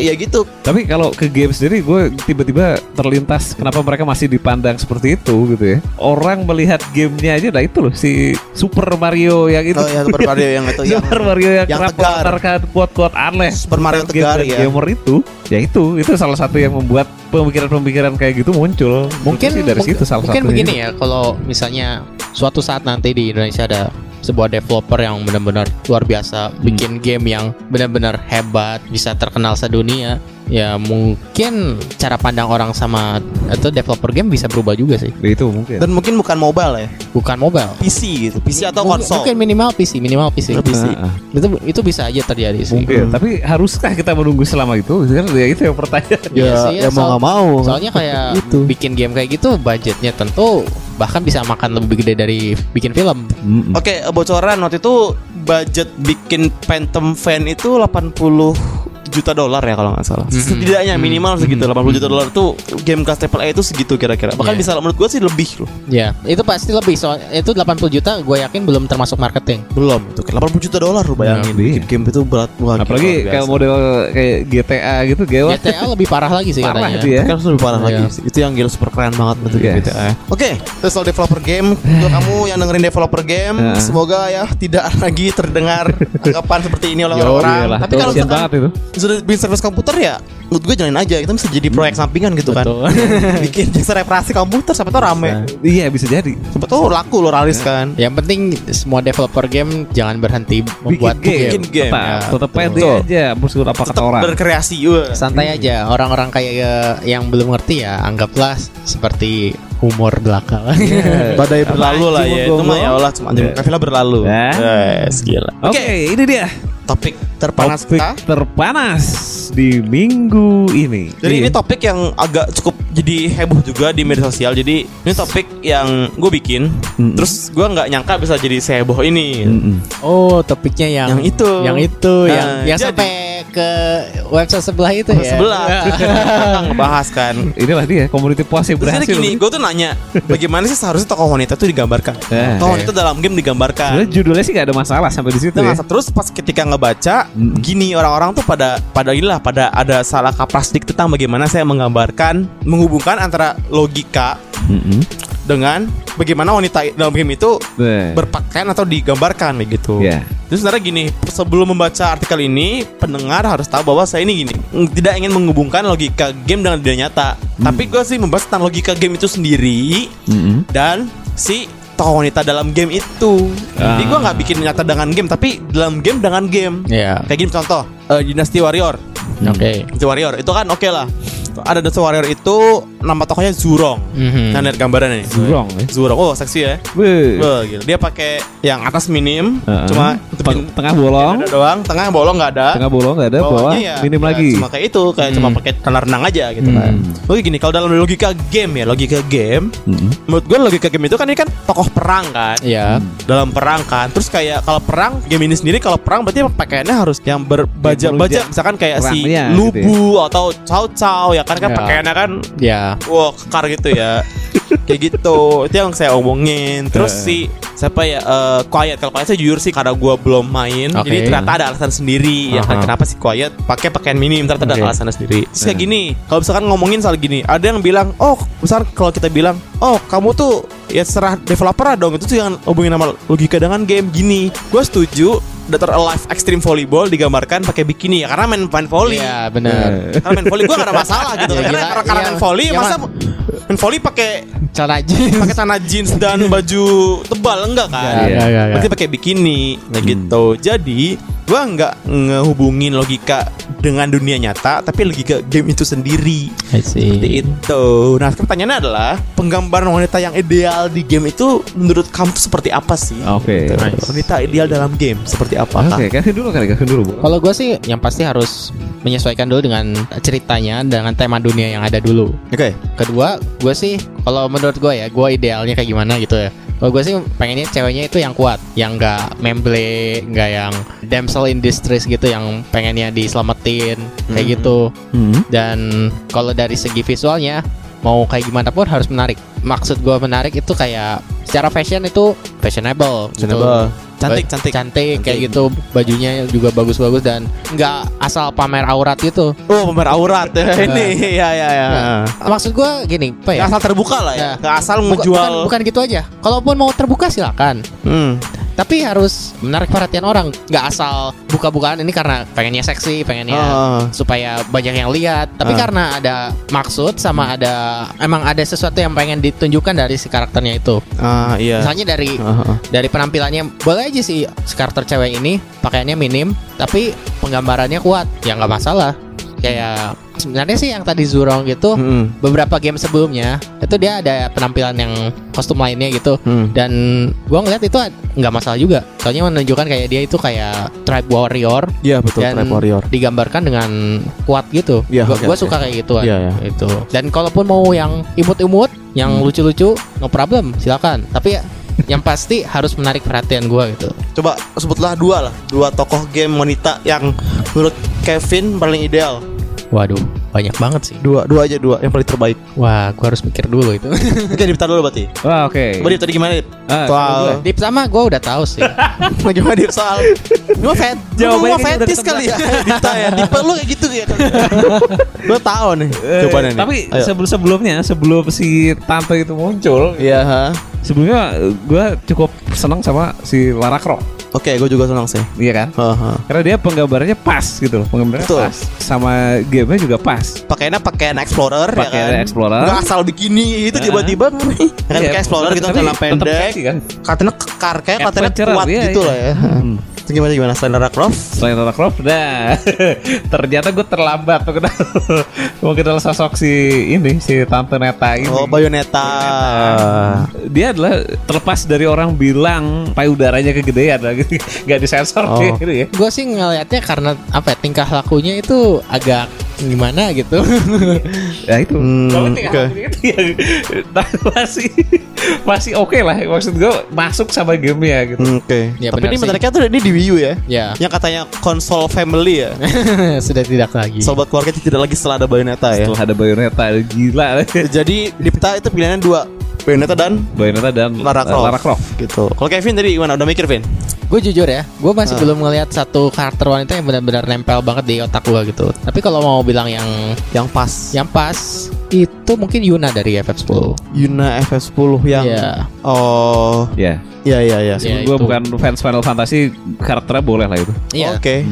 Iya gitu. Tapi kalau ke game sendiri gue tiba-tiba terlintas kenapa mereka masih dipandang seperti itu gitu ya. Orang melihat gamenya aja lah itu loh si Super Mario yang itu. Oh ya Super Mario yang itu yang Super Mario yang, yang kerap tegar. quote-quote aneh. Super Mario tegar, game ya. Gamer itu, ya itu itu salah satu yang membuat pemikiran-pemikiran kayak gitu muncul. mungkin dari mungkin- situ salah mungkin satunya. begini ya kalau misalnya suatu saat nanti di Indonesia ada sebuah developer yang benar-benar luar biasa Hmm. bikin game yang benar-benar hebat bisa terkenal sedunia ya mungkin cara pandang orang sama atau developer game bisa berubah juga sih Ya, itu mungkin. Dan mungkin bukan mobile ya, bukan mobile PC gitu, PC atau Mungkin- konsol. mungkin minimal PC minimal PC PC. Ah, ah. itu itu bisa aja terjadi sih Mungkin, tapi haruskah kita menunggu selama itu? Kan ya itu yang pertanyaan. Iya sih, ya mau soal- nggak mau. Soalnya kayak bikin game kayak gitu budgetnya tentu bahkan bisa makan lebih gede dari bikin film. Oke, bocoran waktu itu budget bikin Phantom Fan itu 80 juta dolar ya kalau nggak salah. Mhm. Setidaknya minimal segitu 80 juta dolar tuh game kelas triple A itu segitu kira-kira. Bahkan Iya. bisa menurut gua sih lebih loh. Ya, itu pasti lebih soal itu 80 juta gue yakin belum termasuk marketing. Belum itu kayak 80 juta dolar lu bayangin. Iya. Bikin game itu berat wah, gila, Apalagi kayak biasa. model kayak GTA gitu, gawat. GTA lebih parah lagi sih Parah katanya. itu ya. Kan harus lebih parah Iya. lagi sih. Itu yang gila super keren banget betul Yes. GTA. Oke, itu soal developer game. Untuk kamu yang dengerin developer game, Heeh. semoga ya tidak lagi terdengar anggapan seperti ini oleh Yo, orang. iyalah, Tapi kalau misalkan banget itu. Sudah bikin service komputer ya menurut gue jalanin aja kita bisa jadi proyek sampingan gitu kan Betul. bikin jasa reparasi komputer siapa tahu rame Iya bisa jadi. siapa tahu laku lo ralis kan Yang penting semua developer game jangan berhenti membuat Bikin game, Bikin game. tetap, Ya, tetap betul. pede aja. Meskipun apa kata tetap orang. berkreasi wah. Santai aja. Orang-orang kayak eh, yang belum ngerti ya anggaplah seperti humor belaka. badai berlalu lah ya itu mah ya Allah cuma Ya. kafilah berlalu Ya. yes gila Oke, ini dia topik terpanas topik kita terpanas di minggu ini. jadi Iya. ini topik yang agak cukup jadi heboh juga di media sosial jadi ini topik yang gue bikin Mm-mm. terus gue nggak nyangka bisa jadi seheboh ini Mm-mm. oh, topiknya yang Yang itu. Yang itu Nah, yang yang jadi- sampai ke website sebelah itu ya. sebelah kita ngebahas kan Inilah dia community puas yang berhasil. jadi gini, gue tuh nanya Bagaimana sih seharusnya tokoh wanita tuh digambarkan Eh. Tokoh wanita dalam game digambarkan Sebenarnya judulnya sih gak ada masalah sampai di situ Nah, ya. Terus pas ketika ngebaca Mm. Gini orang-orang tuh pada Pada inilah Pada ada salah kaprah sedikit tentang bagaimana saya menggambarkan Menghubungkan antara logika Mm-mm. Dengan bagaimana wanita dalam game itu berpakaian atau digambarkan begitu. Ya. Terus sebenarnya gini, sebelum membaca artikel ini, pendengar harus tahu bahwa saya ini gini, mm, tidak ingin menghubungkan logika game dengan dunia nyata. Tapi gue sih membahas tentang logika game itu sendiri mm-mm. dan si tokoh wanita dalam game itu. Jadi gue nggak bikin nyata dengan game, tapi dalam game dengan game. Ya. Kayak gini contoh, eh, Dynasty Warrior. Oke. Dynasty Warrior itu kan oke lah. Ada Dynasty Warrior itu nama tokohnya Zurong. Mhm. Nah, lihat gambarannya nih. Zurong, ya. Zurong. Oh, seksi ya. Wih. Wah, gila. Dia pakai yang atas minim, Heeh. cuma Teng- tengah bolong, ada doang, tengah bolong nggak ada. tengah bolong nggak ada, bawah ya, minim ya lagi. Cuma kayak itu, kayak cuma pakai celana renang aja gitu kan. Oke gini, kalau dalam logika game ya, logika game, Mm-mm. menurut gue logika game itu kan ini kan tokoh perang kan. Ya. Dalam perang kan. Terus kayak kalau perang game ini sendiri kalau perang berarti pakaiannya harus yang berbaja-baja misalkan kayak si perangnya gitu Lubu atau Cao Cao ya kan kan Ya. pakaiannya kan Ya. Wah kekar gitu ya Kayak gitu Itu yang saya omongin Terus Eh. si Siapa ya eh, Quiet Kalau Quiet saya jujur sih Karena gue belum main Oke. Jadi ternyata ada alasan sendiri Ya kan kenapa si Quiet Pakai pakaian minim Ternyata ada Oke. alasan sendiri Terus kayak gini Kalau misalkan ngomongin soal gini Ada yang bilang Oh misalkan kalau kita bilang Oh kamu tuh Ya serah developer dong Itu tuh jangan hubungin sama logika dengan game Gini Gue setuju Dr. Alive Extreme Volleyball digambarkan pakai bikini ya karena main main volley. Iya, benar. Karena main volley gue gak ada masalah gitu Ya, karena gila. karena, Iya. main volley Iya, masa main volley pakai Celana jeans. pakai celana jeans dan baju tebal enggak kan? Iya, iya, iya. Berarti pakai bikini nah gitu. Jadi gua nggak ngehubungin logika dengan dunia nyata tapi logika game itu sendiri. Seperti itu. Nah, pertanyaannya adalah penggambaran wanita yang ideal di game itu menurut kamu seperti apa sih? Oke. Gitu. Nice. Wanita ideal dalam game seperti apa? Oke, kasih dulu kali, kasih dulu. Bu. Kalau gue sih yang pasti harus menyesuaikan dulu dengan ceritanya dengan tema dunia yang ada dulu. Oke. Kedua, gue sih kalau menurut gue ya, gue idealnya kayak gimana gitu ya. Kalau gue sih pengennya ceweknya itu yang kuat, yang nggak memble, nggak yang damsel in distress gitu, yang pengennya diselamatin kayak Mhm. gitu. Hmm. Dan kalau dari segi visualnya mau kayak gimana pun harus menarik. Maksud gue menarik itu kayak secara fashion itu fashionable, gitu. Fashionable. Cantik, Ba- cantik. cantik kayak Cantik. gitu. Bajunya juga bagus-bagus dan nggak asal pamer aurat gitu. Oh, pamer aurat ya. Ini ya ya ya. Nah, maksud gue gini, apa ya? Asal terbuka lah ya. Nggak asal menjual. bukan, bukan gitu aja. Kalaupun mau terbuka silakan. Hmm. Tapi harus menarik perhatian orang. Nggak asal buka-bukaan ini karena pengennya seksi, pengennya Ah. supaya banyak yang lihat. Tapi Ah. karena ada maksud sama ada emang ada sesuatu yang pengen ditunjukkan dari si karakternya itu. Ah, iya. Misalnya dari ah. dari penampilannya boleh aja sih si karakter cewek ini pakaiannya minim tapi penggambarannya kuat ya nggak masalah kayak sebenarnya sih yang tadi Zurong gitu Hmm. beberapa game sebelumnya itu dia ada penampilan yang kostum lainnya gitu Hmm. dan gua ngeliat itu nggak masalah juga soalnya menunjukkan kayak dia itu kayak tribe warrior Iya betul. dan Tribe Warrior. digambarkan dengan kuat gitu Iya, gua, oke, gua oke. suka kayak gitu Iya, iya. itu dan kalaupun mau yang imut-imut yang Hmm. lucu-lucu no problem silakan tapi ya yang pasti harus menarik perhatian gua gitu Coba sebutlah dua lah, dua tokoh game wanita yang menurut Kevin paling ideal. Waduh banyak banget sih Dua, dua aja dua yang paling terbaik. wah gua harus mikir dulu itu Oke, Dipta dulu berarti. Wah, oke. Coba Dip tadi gimana Dip? Ah, Soal sama gue. Dip sama gua udah tahu sih gimana Dip soal Gua fet Jawabannya Gua udah fetis kali ya Dipta ya Dipta lu kayak gitu ya Gua tahu nih Eh, Coba nih Tapi Ayo. sebelum sebelumnya sebelum si tante itu muncul, Iya ha. sebelumnya gue cukup senang sama si Lara Croft, Oke gue juga senang sih iya kan? Ha, ha. Karena dia penggambarannya pas gitu loh, penggambarannya Betul. pas, sama gamenya juga pas. Pakaiannya pakaian explorer Pakaian ya kan? explorer. Nggak asal bikini itu tiba-tiba kan Iya, pakai explorer gitu celana pendek kan? katanya kekar kayak katanya kuat iya, gitu iya. lah ya Hmm. Itu gimana gimana selain Lara Croft Selain Lara Croft, nah ternyata gue terlambat tuh kenal mau kenal sosok si ini si tante Neta ini. Oh Bayonetta Dia adalah terlepas dari orang bilang payudaranya kegedean lah nggak disensor Oh. gitu ya. gue sih ngelihatnya karena apa ya, tingkah lakunya itu agak gimana gitu Ya itu. Hmm, Tapi oke. yang tapi masih masih oke lah. Maksud gue masuk sama gamenya gitu. Oke Ya, Tapi benar ini sih. menariknya tuh ini di Wii U ya ya Yang katanya konsol family ya sudah tidak lagi Sobat keluarga tidak lagi setelah ada Bayonetta ya Setelah ada Bayonetta gila. Jadi Dipta itu pilihannya dua Bayonetta dan Bayonetta dan Lara uh, Croft. Lara Croft. Gitu. Kalau Kevin tadi gimana? Udah mikir, Vin? gue jujur ya gue masih Ah. belum ngelihat satu karakter wanita yang benar-benar nempel banget di otak gue gitu tapi kalau mau bilang yang Yang pas. yang pas itu mungkin Yuna dari FF10. Yuna FF10 yang Iya. Oh, Ya. iya iya iya. Iya. gue itu. bukan fans Final Fantasy, karakternya boleh lah itu. Iya. Oke.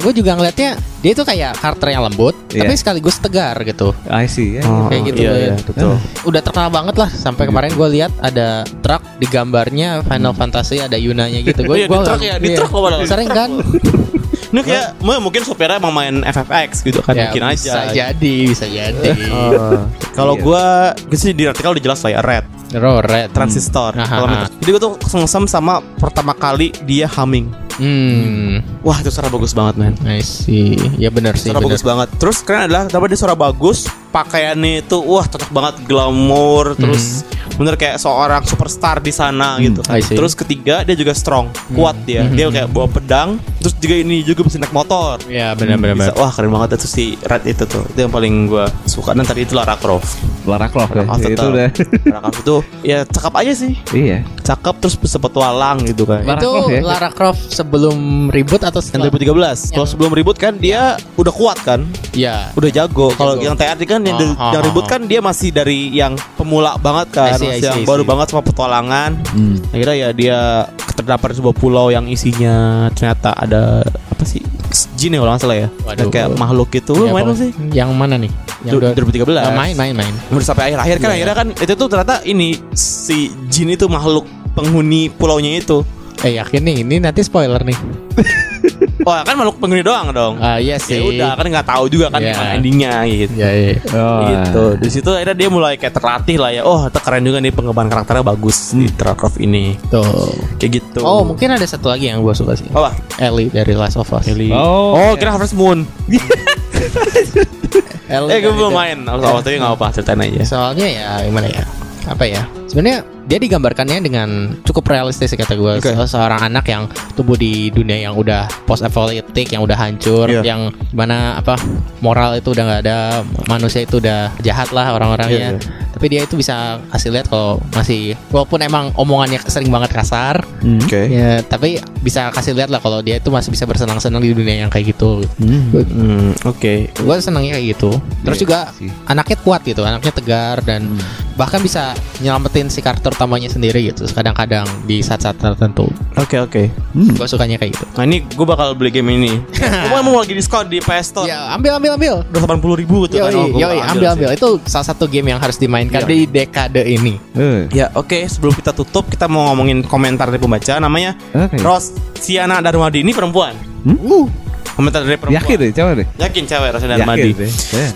Gue juga ngeliatnya dia itu kayak karakter yang lembut, Iya. tapi sekaligus tegar gitu. I see. Ya, Oh, Kayak gitu Iya, ya. iya, betul. Udah terkenal banget lah sampai kemarin gue lihat ada truk di gambarnya Final Fantasy ada Yunanya gitu. Gue Iya, di truk ya, di truk. Sering kan? Ini kayak mungkin supirnya emang main FFX gitu kan Ya, mungkin bisa aja. jadi, bisa jadi. Oh. Kalau Iya. gua sih di artikel udah jelas lah ya red Oh, red. transistor. Hmm. Kalau Aha. Jadi gua tuh kesem sama pertama kali dia humming. Hmm, Wah itu suara bagus banget men. I see. Ya benar sih. Suara benar. bagus banget. Terus keren adalah dapat dia suara bagus, pakaiannya itu wah cocok banget glamour, terus bener kayak seorang superstar di sana gitu. I see. Terus ketiga dia juga strong, kuat dia. Dia kayak bawa pedang, terus juga ini juga bisa naik motor. Ya benar benar. Bisa, benar. wah keren banget itu si Red itu tuh. Itu yang paling gua suka dan tadi itu Lara Croft. Lara Croft ya. Lara Croft itu tetap. udah. Lara Croft itu ya cakep aja sih. iya. Cakep terus petualang gitu kan. Lara itu Croft ya? Lara Croft sebelum ribut atau Yang setelah? 2013. Kalau sebelum ribut kan dia udah kuat kan? Ya. Udah jago. Kalau yang TRD kan yang, Oh, oh, yang ribut oh. kan dia masih dari yang pemula banget kan, I see, I Masih see, yang I baru see. banget sama petualangan. Hmm. Akhirnya ya dia terdapat sebuah pulau yang isinya ternyata ada apa sih? Jin ya kalau nggak salah ya. Waduh. Kayak makhluk itu. Ya, Lu main apa- lu sih? Yang mana nih? Yang Du- udah 2013. Ah, main main main. Udah sampai akhir-akhir kan Iya. akhirnya kan itu tuh ternyata ini si Jin itu makhluk penghuni pulaunya itu. Eh yakin nih ini nanti spoiler nih. Wah kan makhluk penghuni doang dong. Ah iya sih. Ya udah kan nggak tahu juga kan gimana endingnya gitu. Ya iya. Oh, gitu. Di situ akhirnya dia mulai kayak terlatih lah ya. Oh, keren juga nih pengembangan karakternya bagus di Lara Croft ini. Tuh. Kayak gitu. Oh mungkin ada satu lagi yang gue suka sih. apa? Ellie dari Last of Us. Ellie. Oh, Oh, kira Harvest Moon. Ellie Eh, gue belum main. Awal tapi nggak apa, ceritain aja. Soalnya ya gimana ya? Apa ya? Sebenarnya dia digambarkannya dengan cukup realistis kata gue. Oke. Se- Seorang anak yang tumbuh di dunia yang udah post apocalyptic, yang udah hancur, Iya. yang mana apa moral itu udah nggak ada, manusia itu udah jahat lah orang-orangnya. Iya, Tapi dia itu bisa kasih lihat kalau masih walaupun emang omongannya sering banget kasar, Oke. ya tapi bisa kasih lihat lah kalau dia itu masih bisa bersenang-senang di dunia yang kayak gitu. Hmm, oke. Gue senangnya kayak gitu. Terus Iya juga sih. anaknya kuat gitu, anaknya tegar dan bahkan bisa nyelamatin si karakter utamanya sendiri gitu. Kadang-kadang di saat-saat tertentu. Oke, oke. Gue sukanya kayak gitu. Nah, ini gue bakal beli game ini. Gue mau lagi diskon di PS Store. Ya, ambil ambil ambil. Udah 80 ribu gitu kan. Yoi, Oh, gua yoi, ambil sih. ambil. Itu salah satu game yang harus dimainkan Iya. di dekade ini. Eh, Ya oke sebelum kita tutup kita mau ngomongin komentar dari pembaca namanya Oke. Rosiana Darmadi ini perempuan. Hmm? Komentar dari perempuan. Yakin deh, coba deh. Yakin cewek Rosiana Darmadi. Deh.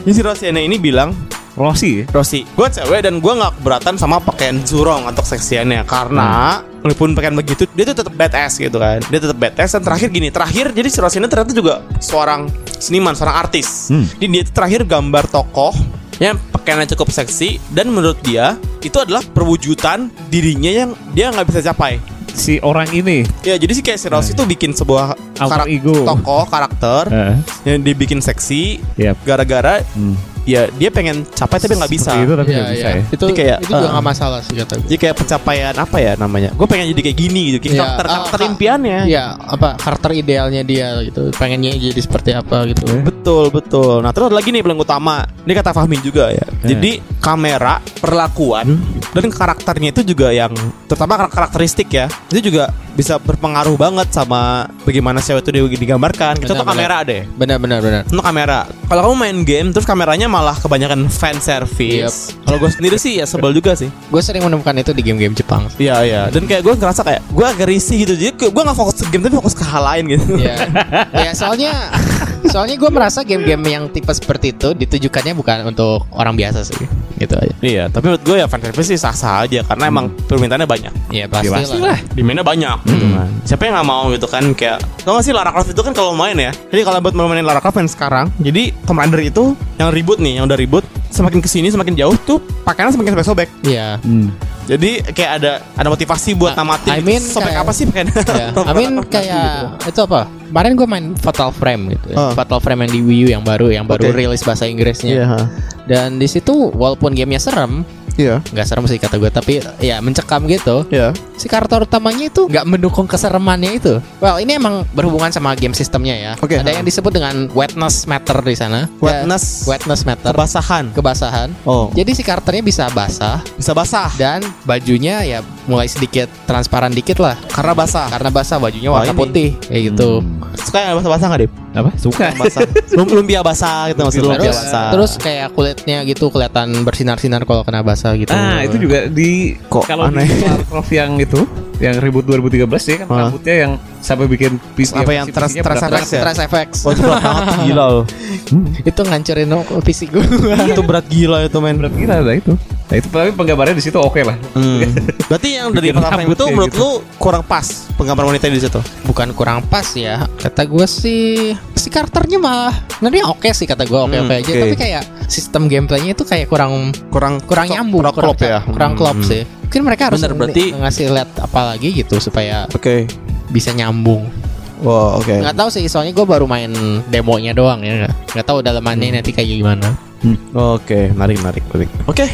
Ini si Rosiana ini bilang Rossi ya? Rosi, gue cewek dan gue nggak keberatan sama pakaian Zurong untuk seksiannya karena walaupun pakaian begitu dia tuh tetap badass gitu kan. Dia tetap badass dan terakhir gini, terakhir jadi si Rosi ini ternyata juga seorang seniman, seorang artis. Hmm. Jadi dia tuh terakhir gambar tokoh yang pakaiannya cukup seksi dan menurut dia itu adalah perwujudan dirinya yang dia nggak bisa capai. Si orang ini. Ya jadi sih kayak si Rosi tuh bikin sebuah Alter karak- ego. tokoh karakter Eh, yang dibikin seksi Yap. gara-gara Hmm. Ya dia pengen capai tapi nggak bisa. Seperti itu tapi nggak bisa iya. ya. Itu Jadi kayak, itu juga uh, nggak masalah sih kata gue. Jadi kayak pencapaian apa ya namanya? Gue pengen jadi kayak gini gitu. Kayak Iya, karakter, ah, karakter ka- impiannya. Iya, apa karakter idealnya dia gitu. Pengennya jadi seperti apa gitu. Eh. Betul betul. Nah terus ada lagi nih yang paling utama. Ini kata Fahmi juga ya. Eh. Jadi kamera, perlakuan dan karakternya itu juga yang terutama karak- karakteristik ya. Itu juga bisa berpengaruh banget sama bagaimana cewek itu di- digambarkan. Contoh Benar, kamera deh. Benar benar benar. Untuk kamera. Kalau kamu main game terus kameranya malah kebanyakan fan service. Kalau gue sendiri sih ya sebel juga sih. Gue sering menemukan itu di game-game Jepang. Iya iya. Dan kayak gue ngerasa kayak gue agak risih gitu. Jadi gue nggak fokus ke game tapi fokus ke hal lain gitu. ya, ya soalnya soalnya gue merasa game-game yang tipe seperti itu ditujukannya bukan untuk orang biasa sih, gitu aja. Iya, tapi menurut gue ya fan service sih sah-sah aja karena emang permintaannya banyak. Ya pasti, pasti lah. Demandnya banyak gitu kan. Siapa yang nggak mau gitu kan kayak tau gak sih Lara Croft itu kan kalau main ya. Jadi kalau buat mau mainin Lara Croft yang sekarang, jadi Tomb Raider itu yang ribut nih, yang udah ribut semakin ke sini semakin jauh tuh pakaiannya semakin sobek-sobek. Iya. Hmm. Jadi kayak ada ada motivasi buat Ah, namatin I mean sobek kayak- apa sih pakaiannya? Ya, I mean kayak itu apa? Kemarin gue main Fatal Frame gitu. ya. Oh. Fatal Frame yang di Wii U yang baru, yang baru Oke. rilis bahasa Inggrisnya. Iya. Dan di situ walaupun gamenya serem, Iya. nggak serem sih kata gue tapi ya mencekam gitu Iya. si karakter utamanya itu nggak mendukung keseremannya itu. Well, ini emang berhubungan sama game sistemnya ya. Oke. Ada yang disebut dengan wetness matter di sana. Wetness. Ya, wetness matter. Kebasahan. Kebasahan. Oh. Jadi si karakternya bisa basah Bisa basah. dan bajunya ya mulai sedikit transparan dikit lah. Karena basah. Karena basah bajunya warna ini. putih kayak gitu. Suka yang basah-basah nggak, Dip? Apa? Suka. Basah. Lum- Lumpia basah gitu maksudnya. Lumpia Terus, basah. terus kayak kulitnya gitu kelihatan bersinar-sinar kalau kena basah gitu. Ah, itu juga di Kok kalau di aneh? Croft yang itu yang ribut 2013 ya kan Ah. rambutnya yang sampai bikin PC Apa yang teras berat- efek ya? Stress effects. Oh, itu berat banget gila loh. itu ngancurin fisik gue. itu berat gila itu men. berat gila lah itu. Nah itu tapi penggambarannya di situ oke lah. Hmm. Berarti yang dari rambut itu kayak menurut gitu. lu kurang pas penggambaran wanita di situ. bukan kurang pas ya kata gue sih si karakternya mah sebenarnya oke sih kata gue oke oke Hmm, aja oke. tapi kayak sistem gameplaynya itu kayak kurang Kurang kurang nyambung kurang klop ya. kurang klop Hmm. sih mungkin mereka harus Bener, berarti- ngasih lihat apa lagi gitu supaya Oke. Bisa nyambung Wow, oke. nggak tahu sih soalnya gue baru main demonya doang ya nggak tahu dalamannya nanti kayak gimana Oke, menarik, menarik, menarik. Oke,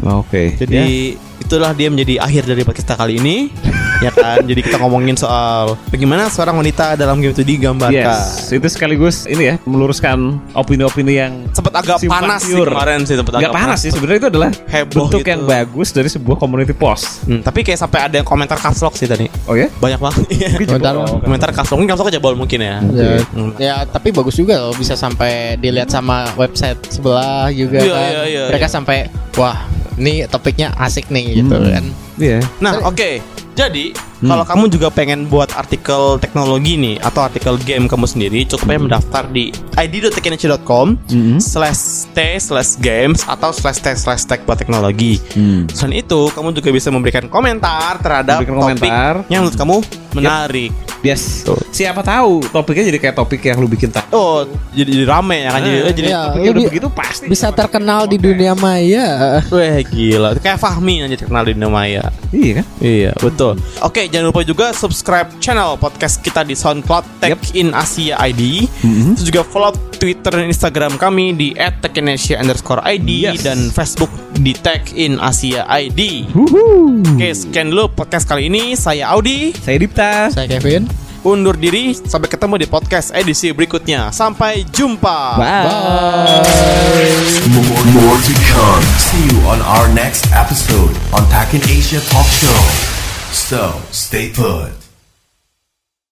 Oke. jadi itulah dia menjadi akhir dari podcast kita kali ini, ya kan? Jadi kita ngomongin soal bagaimana seorang wanita dalam game itu digambarkan. Yes, itu sekaligus ini ya meluruskan opini-opini yang Sempat agak panas sih kemarin sih, sempat nggak agak panas sih sebenarnya itu adalah Heboh bentuk gitu. yang bagus dari sebuah community post. Hmm, tapi kayak sampai ada yang komentar kapslok sih tadi. Oh ya? Banyak banget. Iya. Komentar komentar kapslok mungkin kapslok jebol mungkin ya. ya, Hmm. ya tapi bagus juga loh bisa sampai dilihat sama website sebelah juga Iya, kan iya, iya, mereka iya. sampai wah ini topiknya asik nih gitu Hmm. kan Iya. Nah, oke. Jadi, Hmm. kalau kamu juga pengen buat artikel teknologi nih atau artikel game kamu sendiri, cukup aja mendaftar di id.teknologi.com Mhm. slash t slash games atau slash t slash tech buat teknologi. Hmm. Selain itu, kamu juga bisa memberikan komentar terhadap Memberikan topik komentar. yang menurut kamu menarik. Yes. Tuh. Siapa tahu topiknya jadi kayak topik yang lu bikin tadi. Oh, jadi, jadi rame ya kan? Jadi, Ah, jadi iya. Topiknya udah Lebih- begitu pasti. bisa terkenal di dunia maya Wah gila, kayak Fahmi aja terkenal di dunia maya. Iya kan? Iya, betul. Oke, jangan lupa juga subscribe channel podcast kita di SoundCloud Tech in Asia ID. Mhm. Terus juga follow Twitter dan Instagram kami di @techinesia underscore ID Yes. dan Facebook di Tech in Asia ID. Oke, sekian dulu podcast kali ini. Saya Audi. Saya Dipta. saya Kevin Undur diri. Sampai ketemu di podcast edisi berikutnya. Sampai jumpa. Bye. More, more to come. See you on our next episode on Takin Asia Talk Show. So, stay put.